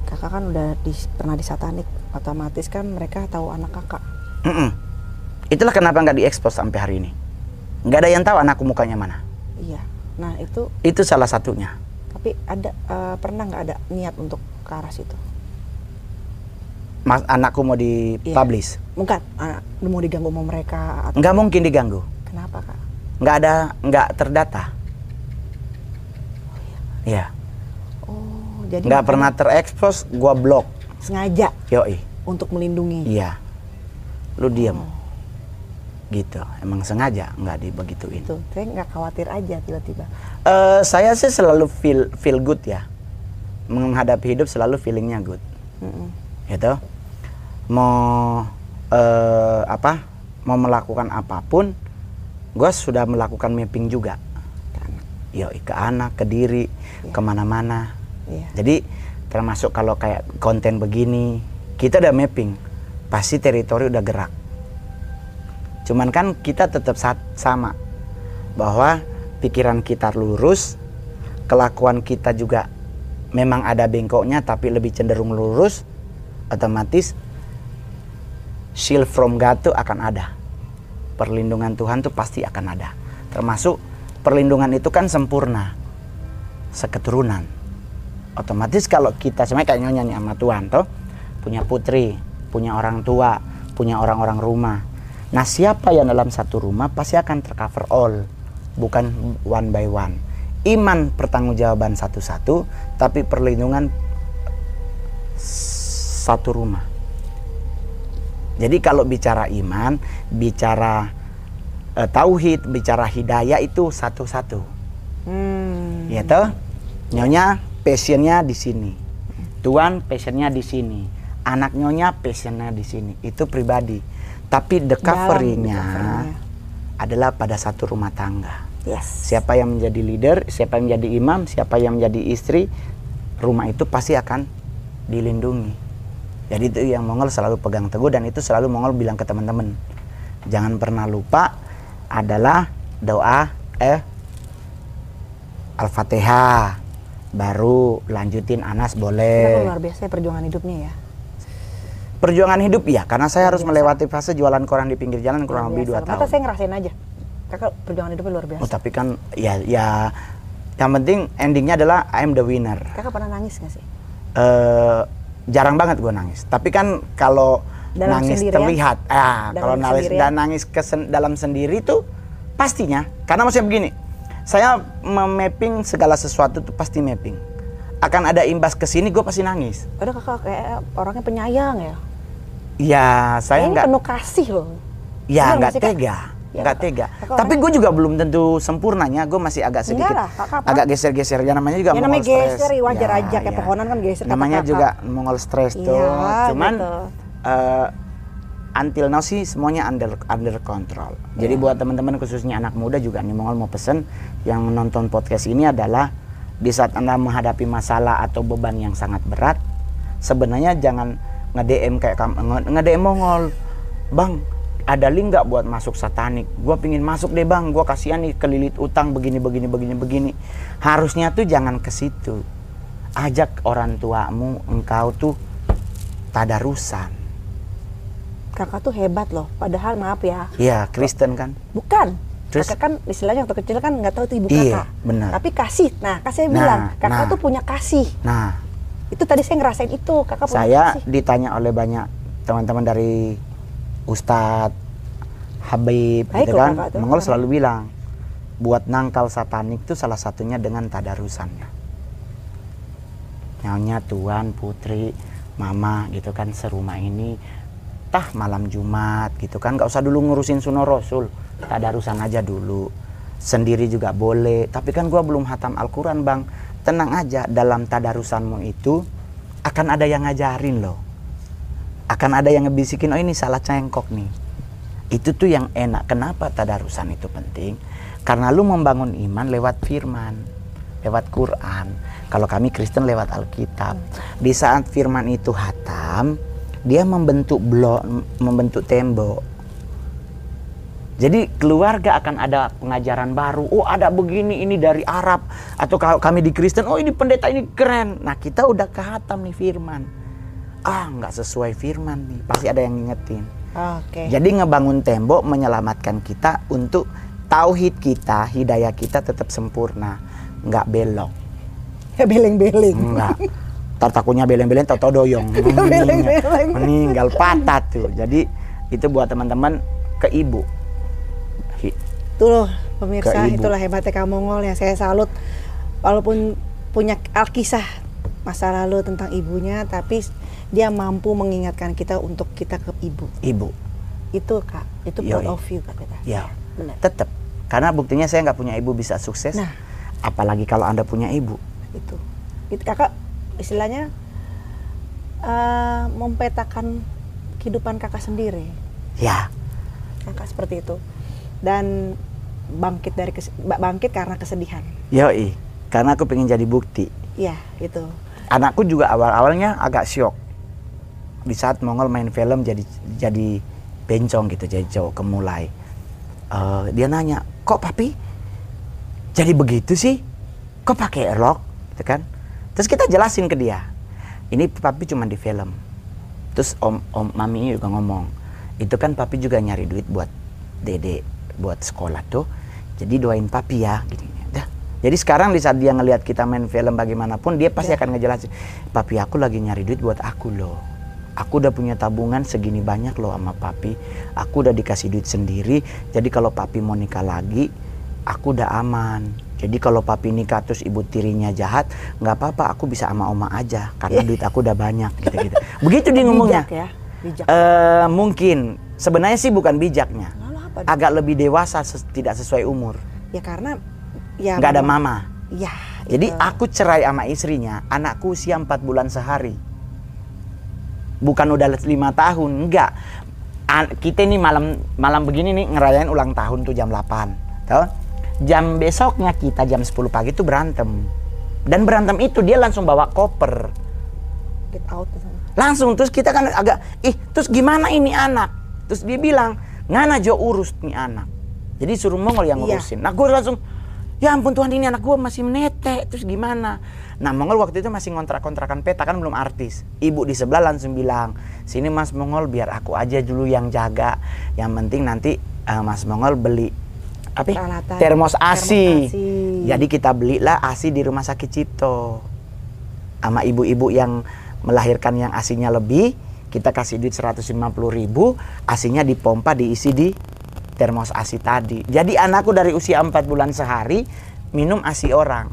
Kakak kan udah di, pernah di satanik, otomatis kan mereka tahu anak kakak. Mm-mm. Itulah kenapa nggak diekspos sampai hari ini. Nggak ada yang tahu anakku mukanya mana. Iya. Nah, itu Itu salah satunya. tapi ada eh, pernah nggak ada niat untuk ke arah situ? Mas, anakku mau dipublish. Bukan, ah, mau diganggu sama mereka atau Nggak mungkin diganggu. kenapa kak? Nggak ada, nggak terdata. Iya. Oh, jadi Nggak makanya pernah terekspos, gua blok. sengaja Yoi. untuk melindungi. Iya. Lu diem. Oh. Gitu. Emang sengaja nggak dibegituin. Itu, saya nggak khawatir aja tiba-tiba. Eh, saya sih selalu feel feel good ya. Menghadapi hidup selalu feelingnya good. Mm-mm. Gitu. Mau eh, apa? Mau melakukan apa pun, gue sudah melakukan mapping juga. Kan. Yoi, ke anak, ke diri, Iya. ke mana-mana. Iya. Jadi termasuk kalau kayak konten begini, kita udah mapping, pasti teritori udah gerak. Cuman kan kita tetap sama bahwa pikiran kita lurus, kelakuan kita juga memang ada bengkoknya tapi lebih cenderung lurus, otomatis shield from God tuh akan ada. Perlindungan Tuhan tuh pasti akan ada. Termasuk perlindungan itu kan sempurna. Seketurunan otomatis kalau kita sebenarnya kayak nyonya sama Tuhan toh punya putri punya orang tua punya orang-orang rumah nah siapa yang dalam satu rumah pasti akan tercover all bukan one by one iman pertanggungjawaban satu-satu tapi perlindungan satu rumah jadi kalau bicara iman bicara eh, tauhid bicara hidayah itu satu-satu. Hmm. ya toh? Nyonya passionnya di sini. Tuan passionnya di sini. Anak nyonya passionnya di sini. Itu pribadi. Tapi the coveringnya. adalah pada satu rumah tangga. Yes. siapa yang menjadi leader siapa yang menjadi imam siapa yang menjadi istri rumah itu pasti akan dilindungi jadi itu yang Mongol selalu pegang teguh dan itu selalu Mongol bilang ke teman-teman jangan pernah lupa adalah doa eh Al-Fatihah baru lanjutin Anas Kenapa boleh luar biasa ya perjuangan hidupnya ya. perjuangan hidup iya karena saya harus biasa. melewati fase jualan koran di pinggir jalan kurang Luar lebih dua tahun Mata saya ngerasain aja. Kakak perjuangan hidupnya luar biasa. oh tapi kan ya ya yang penting endingnya adalah I'm the winner Kakak pernah nangis gak sih? eh jarang banget gue nangis. Tapi kan kalau Dalam nangis sendirian? terlihat, ah Dalam kalau nangis sendirian? dan nangis kesen- dalam sendiri tuh pastinya. Karena maksudnya begini, saya memapping segala sesuatu tuh pasti mapping. Akan ada imbas ke sini, gue pasti nangis. Ada kakak kayak orangnya penyayang ya. Ya saya nggak, penuh kasih loh. ya Bener nggak tega, Ya, nggak Kak. tega. Kakak Tapi gue juga belum tentu sempurnanya, gue masih agak Enggak sedikit, lah, Kakak agak geser-geser. Ya namanya juga Ya, namanya Mongol stres. geser, wajar aja. Kayak pohonan kan geser, Namanya Kakak. juga Mongol stres tuh. Iya, Cuman gitu. eh, until now sih semuanya under under control. Jadi Iya. buat teman-teman khususnya anak muda juga nih Mongol mau pesen yang menonton podcast ini adalah di saat Anda menghadapi masalah atau beban yang sangat berat, sebenarnya jangan nge-DM kayak nge-DM Mongol. Bang, ada link nggak buat masuk satanik? Gua pingin masuk deh bang, gua kasihan nih kelilit utang begini begini begini begini. Harusnya tuh jangan ke situ. Ajak orang tuamu, engkau tuh tadarusan. Kakak tuh hebat loh. Padahal maaf ya, Iya, Kristen kan. bukan. Terus? Kakak kan istilahnya waktu kecil kan nggak tahu itu ibu Iya, kakak. benar. Tapi kasih. Nah, saya Nah, bilang kakak nah. tuh punya kasih. Nah, Itu tadi saya ngerasain itu. Kakak punya saya kasih. ditanya oleh banyak teman-teman dari Ustadz Habib Baik gitu kan. Mongol selalu bilang buat nangkal satanik itu salah satunya dengan tadarusannya. nyonya tuan putri mama gitu kan serumah ini tah malam Jumat gitu kan? Nggak usah dulu ngurusin sunnah rasul tadarusan aja dulu. Sendiri juga boleh tapi kan gua belum hatam Al-Quran bang. Tenang aja dalam tadarusanmu itu akan ada yang ngajarin loh akan ada yang ngebisikin oh ini salah cengkok nih. Itu tuh yang enak. Kenapa tadarusan itu penting? Karena lu membangun iman lewat firman lewat Quran. Kalau kami Kristen lewat Alkitab. Di saat firman itu hatam dia membentuk blok membentuk tembok. Jadi keluarga akan ada pengajaran baru. Oh ada begini ini dari Arab. Atau kalau kami di Kristen, oh ini pendeta ini keren. Nah kita udah kehatam nih firman. Ah nggak sesuai firman nih, pasti ada yang ngingetin. Oke. Jadi ngebangun tembok menyelamatkan kita untuk tauhid kita, hidayah kita tetap sempurna, nggak belok, Ya beleng-beleng. nggak. Tar takutnya beleng-beleng, tau doyong, Beleng-beleng. meninggal patah tuh. Jadi itu buat teman-teman ke ibu. Hi- Itu loh pemirsa, itulah hebatnya kamu Mongol yang saya salut. Walaupun punya alkisah masa lalu tentang ibunya, tapi dia mampu mengingatkan kita untuk kita ke ibu. Ibu, Itu kak, itu Yoi. proud of you kak kita. ya Benar. tetap. Karena buktinya saya nggak punya ibu bisa sukses. Nah. Apalagi kalau anda punya ibu. Itu. Itu kakak istilahnya eh, mempetakan kehidupan kakak sendiri. Ya, Kakak seperti itu. Dan bangkit dari bangkit karena kesedihan. yoi. Karena aku pengen jadi bukti. Iya, itu. anakku juga awal-awalnya agak syok. Di saat Mongol main film jadi jadi bencong gitu jadi cowok kemulai. Eh, dia nanya kok papi jadi begitu sih? Kok pakai rok gitu kan. Terus kita jelasin ke dia ini papi cuma di film. Terus om om mami juga ngomong itu kan papi juga nyari duit buat dede buat sekolah tuh. Jadi doain papi ya gini dah jadi sekarang di saat dia ngelihat kita main film bagaimanapun dia pasti Ya. akan ngejelasin papi aku lagi nyari duit buat aku loh. Aku udah punya tabungan segini banyak loh sama papi. Aku udah dikasih duit sendiri. Jadi kalau papi mau nikah lagi aku udah aman. Jadi kalau papi nikah terus ibu tirinya jahat nggak apa-apa aku bisa sama oma aja karena duit aku udah banyak gitu-gitu. Begitu dia ngomongnya. Bijak ya. Bijak. Eh, mungkin. Sebenarnya sih bukan bijaknya. Lalu apa? agak lebih dewasa ses- tidak sesuai umur. Ya karena ya nggak ada mama. Ya. jadi itu. aku cerai sama istrinya anakku usia 4 bulan sehari. Bukan udah lima tahun enggak. An- kita ini malam malam begini nih ngerayain ulang tahun tuh jam 8 tau? Jam besoknya kita jam 10 pagi tuh berantem. Dan berantem itu dia langsung bawa koper. Get out langsung terus kita kan agak ih terus gimana ini anak? Terus dia bilang ngana jo urus nih anak. Jadi suruh Mongol yang Iya. ngurusin nah gue langsung ya ampun Tuhan ini anak gue masih menetek terus gimana nah Mongol waktu itu masih ngontrak-kontrakan peta kan belum artis ibu di sebelah langsung bilang sini Mas Mongol biar aku aja dulu yang jaga yang penting nanti eh, Mas Mongol beli apa ya? Peralatan. termos ASI. Termos ASI. jadi kita belilah ASI di rumah sakit Cipto sama ibu-ibu yang melahirkan yang asinya lebih kita kasih duit 150 ribu asinya dipompa diisi di termos asi tadi jadi anakku dari usia 4 bulan sehari minum asi orang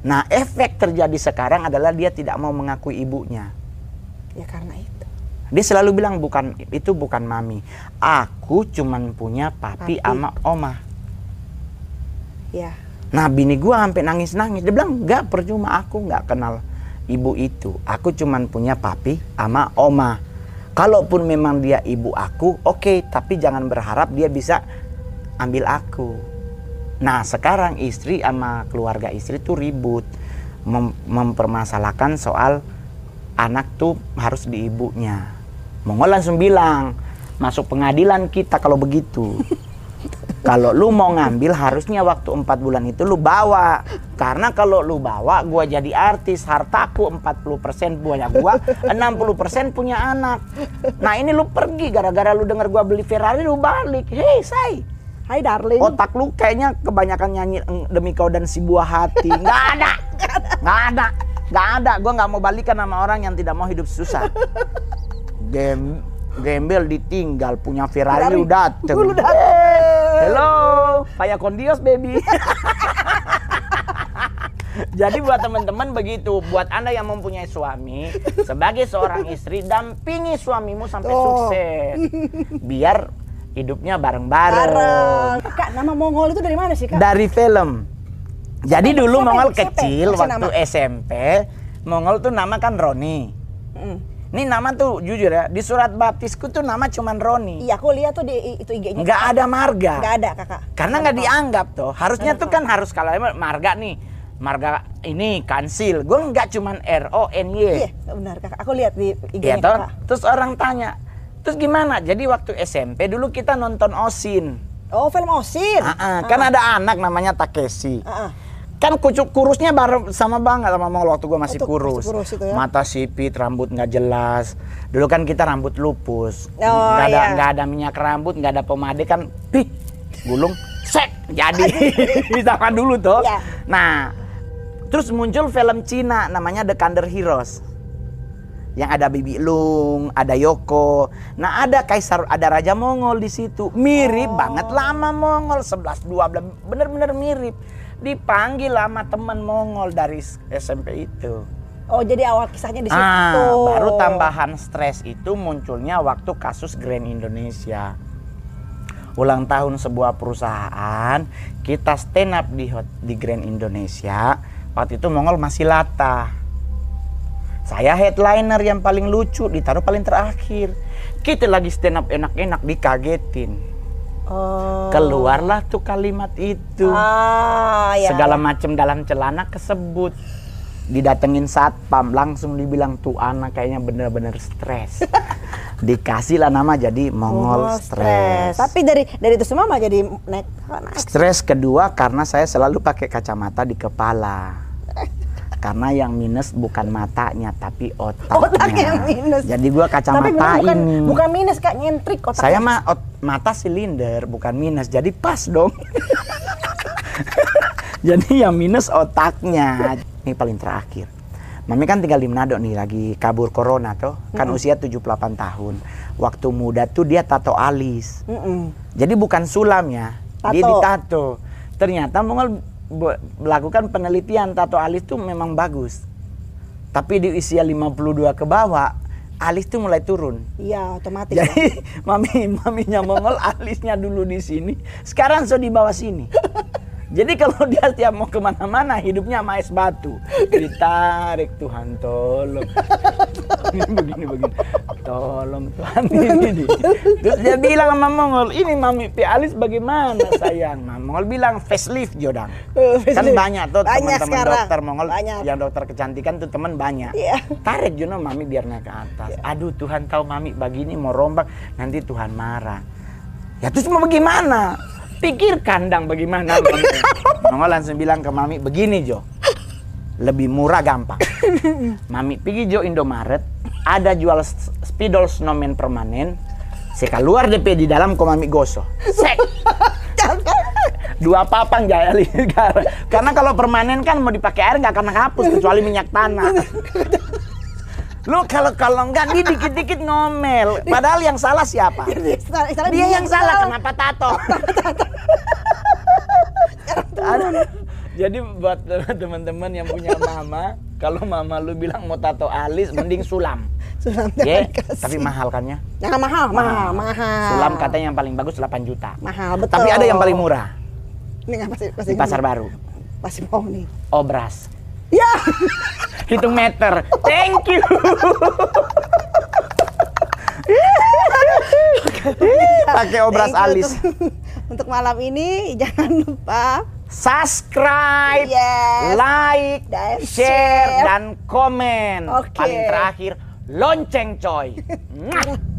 nah efek terjadi sekarang adalah dia tidak mau mengakui ibunya Ya karena itu. dia selalu bilang bukan itu bukan mami aku cuman punya papi Papi. sama oma Ya. Nah bini gua sampai nangis-nangis. Dia bilang nggak percuma aku nggak kenal ibu itu. Aku cuman punya papi sama oma. Kalaupun memang dia ibu aku, oke. tapi jangan berharap dia bisa ambil aku. Nah sekarang istri sama keluarga istri tuh ribut. Mem- mempermasalahkan soal anak tuh harus di ibunya. Mongol langsung bilang, masuk pengadilan kita kalau begitu. Kalau lu mau ngambil harusnya waktu empat bulan itu lu bawa. Karena kalau lu bawa gua jadi artis, hartaku 40% punya gua, 60% punya anak. Nah, ini lu pergi gara-gara lu denger gua beli Ferrari lu balik. Hei, say. Hai darling. Otak lu kayaknya kebanyakan nyanyi "Eng, demi kau dan si buah hati. Nggak ada. Nggak ada. Nggak ada. Gua nggak mau balikan sama orang yang tidak mau hidup susah. Gem gembel ditinggal punya Ferrari Ferrari. lu dateng. Lu dateng. Hello, Paya Kondios baby. Jadi buat teman-teman begitu, buat anda yang mempunyai suami, sebagai seorang istri, dampingi suamimu sampai Tuh. sukses, biar hidupnya bareng-bareng. Bareng. Kak, nama Mongol itu dari mana sih, Kak? Dari film. Jadi Siapa- dulu siapa- Mongol siapa- kecil kasih waktu nama. SMP, Mongol tuh nama kan Roni. Mm. Ini nama tuh jujur ya, di surat baptisku tuh nama cuman Roni. Iya, aku lihat tuh di itu IG-nya. Nggak ada marga. Nggak ada, Kakak. Karena nggak dianggap tuh. Harusnya tuh kan harus kalau emang marga nih, marga ini kansil. Gue nggak cuman R O N Y. Iya, benar, Kakak. Aku lihat di Iya IG-nya, toh? Kakak. Terus orang tanya, terus gimana? Jadi waktu SMP dulu kita nonton Osin. Oh, film Osin. Ah, kan ada anak namanya Takeshi. Ah. Kan kucuk kurusnya bareng sama banget sama Mongol waktu gue masih masih kurus. kurus itu ya. Mata sipit, rambut nggak jelas. Dulu kan kita rambut lupus. Oh, nggak ada iya. nggak ada minyak rambut, nggak ada pomade kan. Pih, gulung, sek, jadi. Sama dulu tuh. Iya. Nah, terus muncul film Cina namanya The Kander Heroes. Yang ada Bibi Lung, ada Yoko. Nah, ada kaisar, ada raja Mongol di situ. Mirip Oh. banget lama Mongol 11 12 bener-bener mirip. Dipanggil sama teman Mongol dari SMP itu. Oh, jadi awal kisahnya di situ. Ah, baru tambahan stres itu munculnya waktu kasus Grand Indonesia. Ulang tahun sebuah perusahaan, kita stand up di di Grand Indonesia. Waktu itu Mongol masih latah. Saya headliner yang paling lucu ditaruh paling terakhir. Kita lagi stand up enak-enak dikagetin. Oh. Keluarlah tuh kalimat itu. Ah, ya. Segala macam dalam celana kesebut. Didatengin satpam langsung dibilang tuh anak kayaknya bener-bener stres. Dikasih lah nama jadi Mongol Oh, stres. Tapi dari dari itu semua mah jadi naik naik. Stres kedua karena saya selalu pakai kacamata di kepala. Karena yang minus bukan matanya tapi otaknya. Otaknya yang minus. Jadi gua kacamata Tapi bener bukan, ini. bukan minus Kak, nyentrik otaknya. Saya mah ot- mata silinder bukan minus, jadi pas dong. jadi yang minus otaknya. Ini paling terakhir. Mami kan tinggal di Manado nih, lagi kabur corona tuh. Kan usia 78 tahun. Waktu muda tuh dia tato alis. Mm-mm. Jadi bukan sulam ya, dia Tato. ditato. Ternyata Mongol melakukan penelitian tato alis tuh memang bagus. Tapi di usia 52 ke bawah, alis tuh mulai turun. Iya, otomatis. ya. Jadi mami maminya Mongol alisnya dulu di sini, sekarang so di bawah sini. Jadi kalau dia tiap mau ke mana-mana hidupnya sama es batu, ditarik Tuhan tolong. Ini begini begini, tolong Tuhan ini. Terus dia bilang sama Mongol, ini mami pi alis bagaimana sayang? Nah, Mongol bilang facelift Jodang. Eh, Kan facelift. banyak tuh teman-teman dokter Mongol Banyak. yang dokter kecantikan tuh teman banyak. Iya. Tarik Juno mami biar naik ke atas. Aduh Tuhan tahu mami begini mau rombak nanti Tuhan marah. Ya terus mau bagaimana? Pikir kandang bagaimana. Mongol langsung bilang ke mami begini Jo. Lebih murah gampang. mami pergi Jo Indomaret ada jual spidol snowman permanen. Saya keluar DP di dalam kok mami gosok. Sek. Dua papang jaya ligara. Karena kalau permanen kan mau dipakai air nggak akan hapus kecuali minyak tanah. Lu kalau kalau nggak dia dikit-dikit ngomel. Padahal yang salah siapa? Dia yang salah kenapa tato? Jadi buat teman-teman yang punya mama, kalau mama lu bilang mau tato alis, mending sulam. Sulam kasih. tapi mahal kan ya? Jangan mahal, mahal, mahal. Sulam katanya yang paling bagus 8 juta. mahal betul. Tapi ada yang paling murah Ini pasti pasti di pasar baru. Pasti mau nih. Obras. Ya. Hitung meter. Thank you. Pakai obras alis. Untuk, untuk malam ini jangan lupa Subscribe, Yes. like, Dan share, share. dan komen. Oke. Paling terakhir, lonceng coy.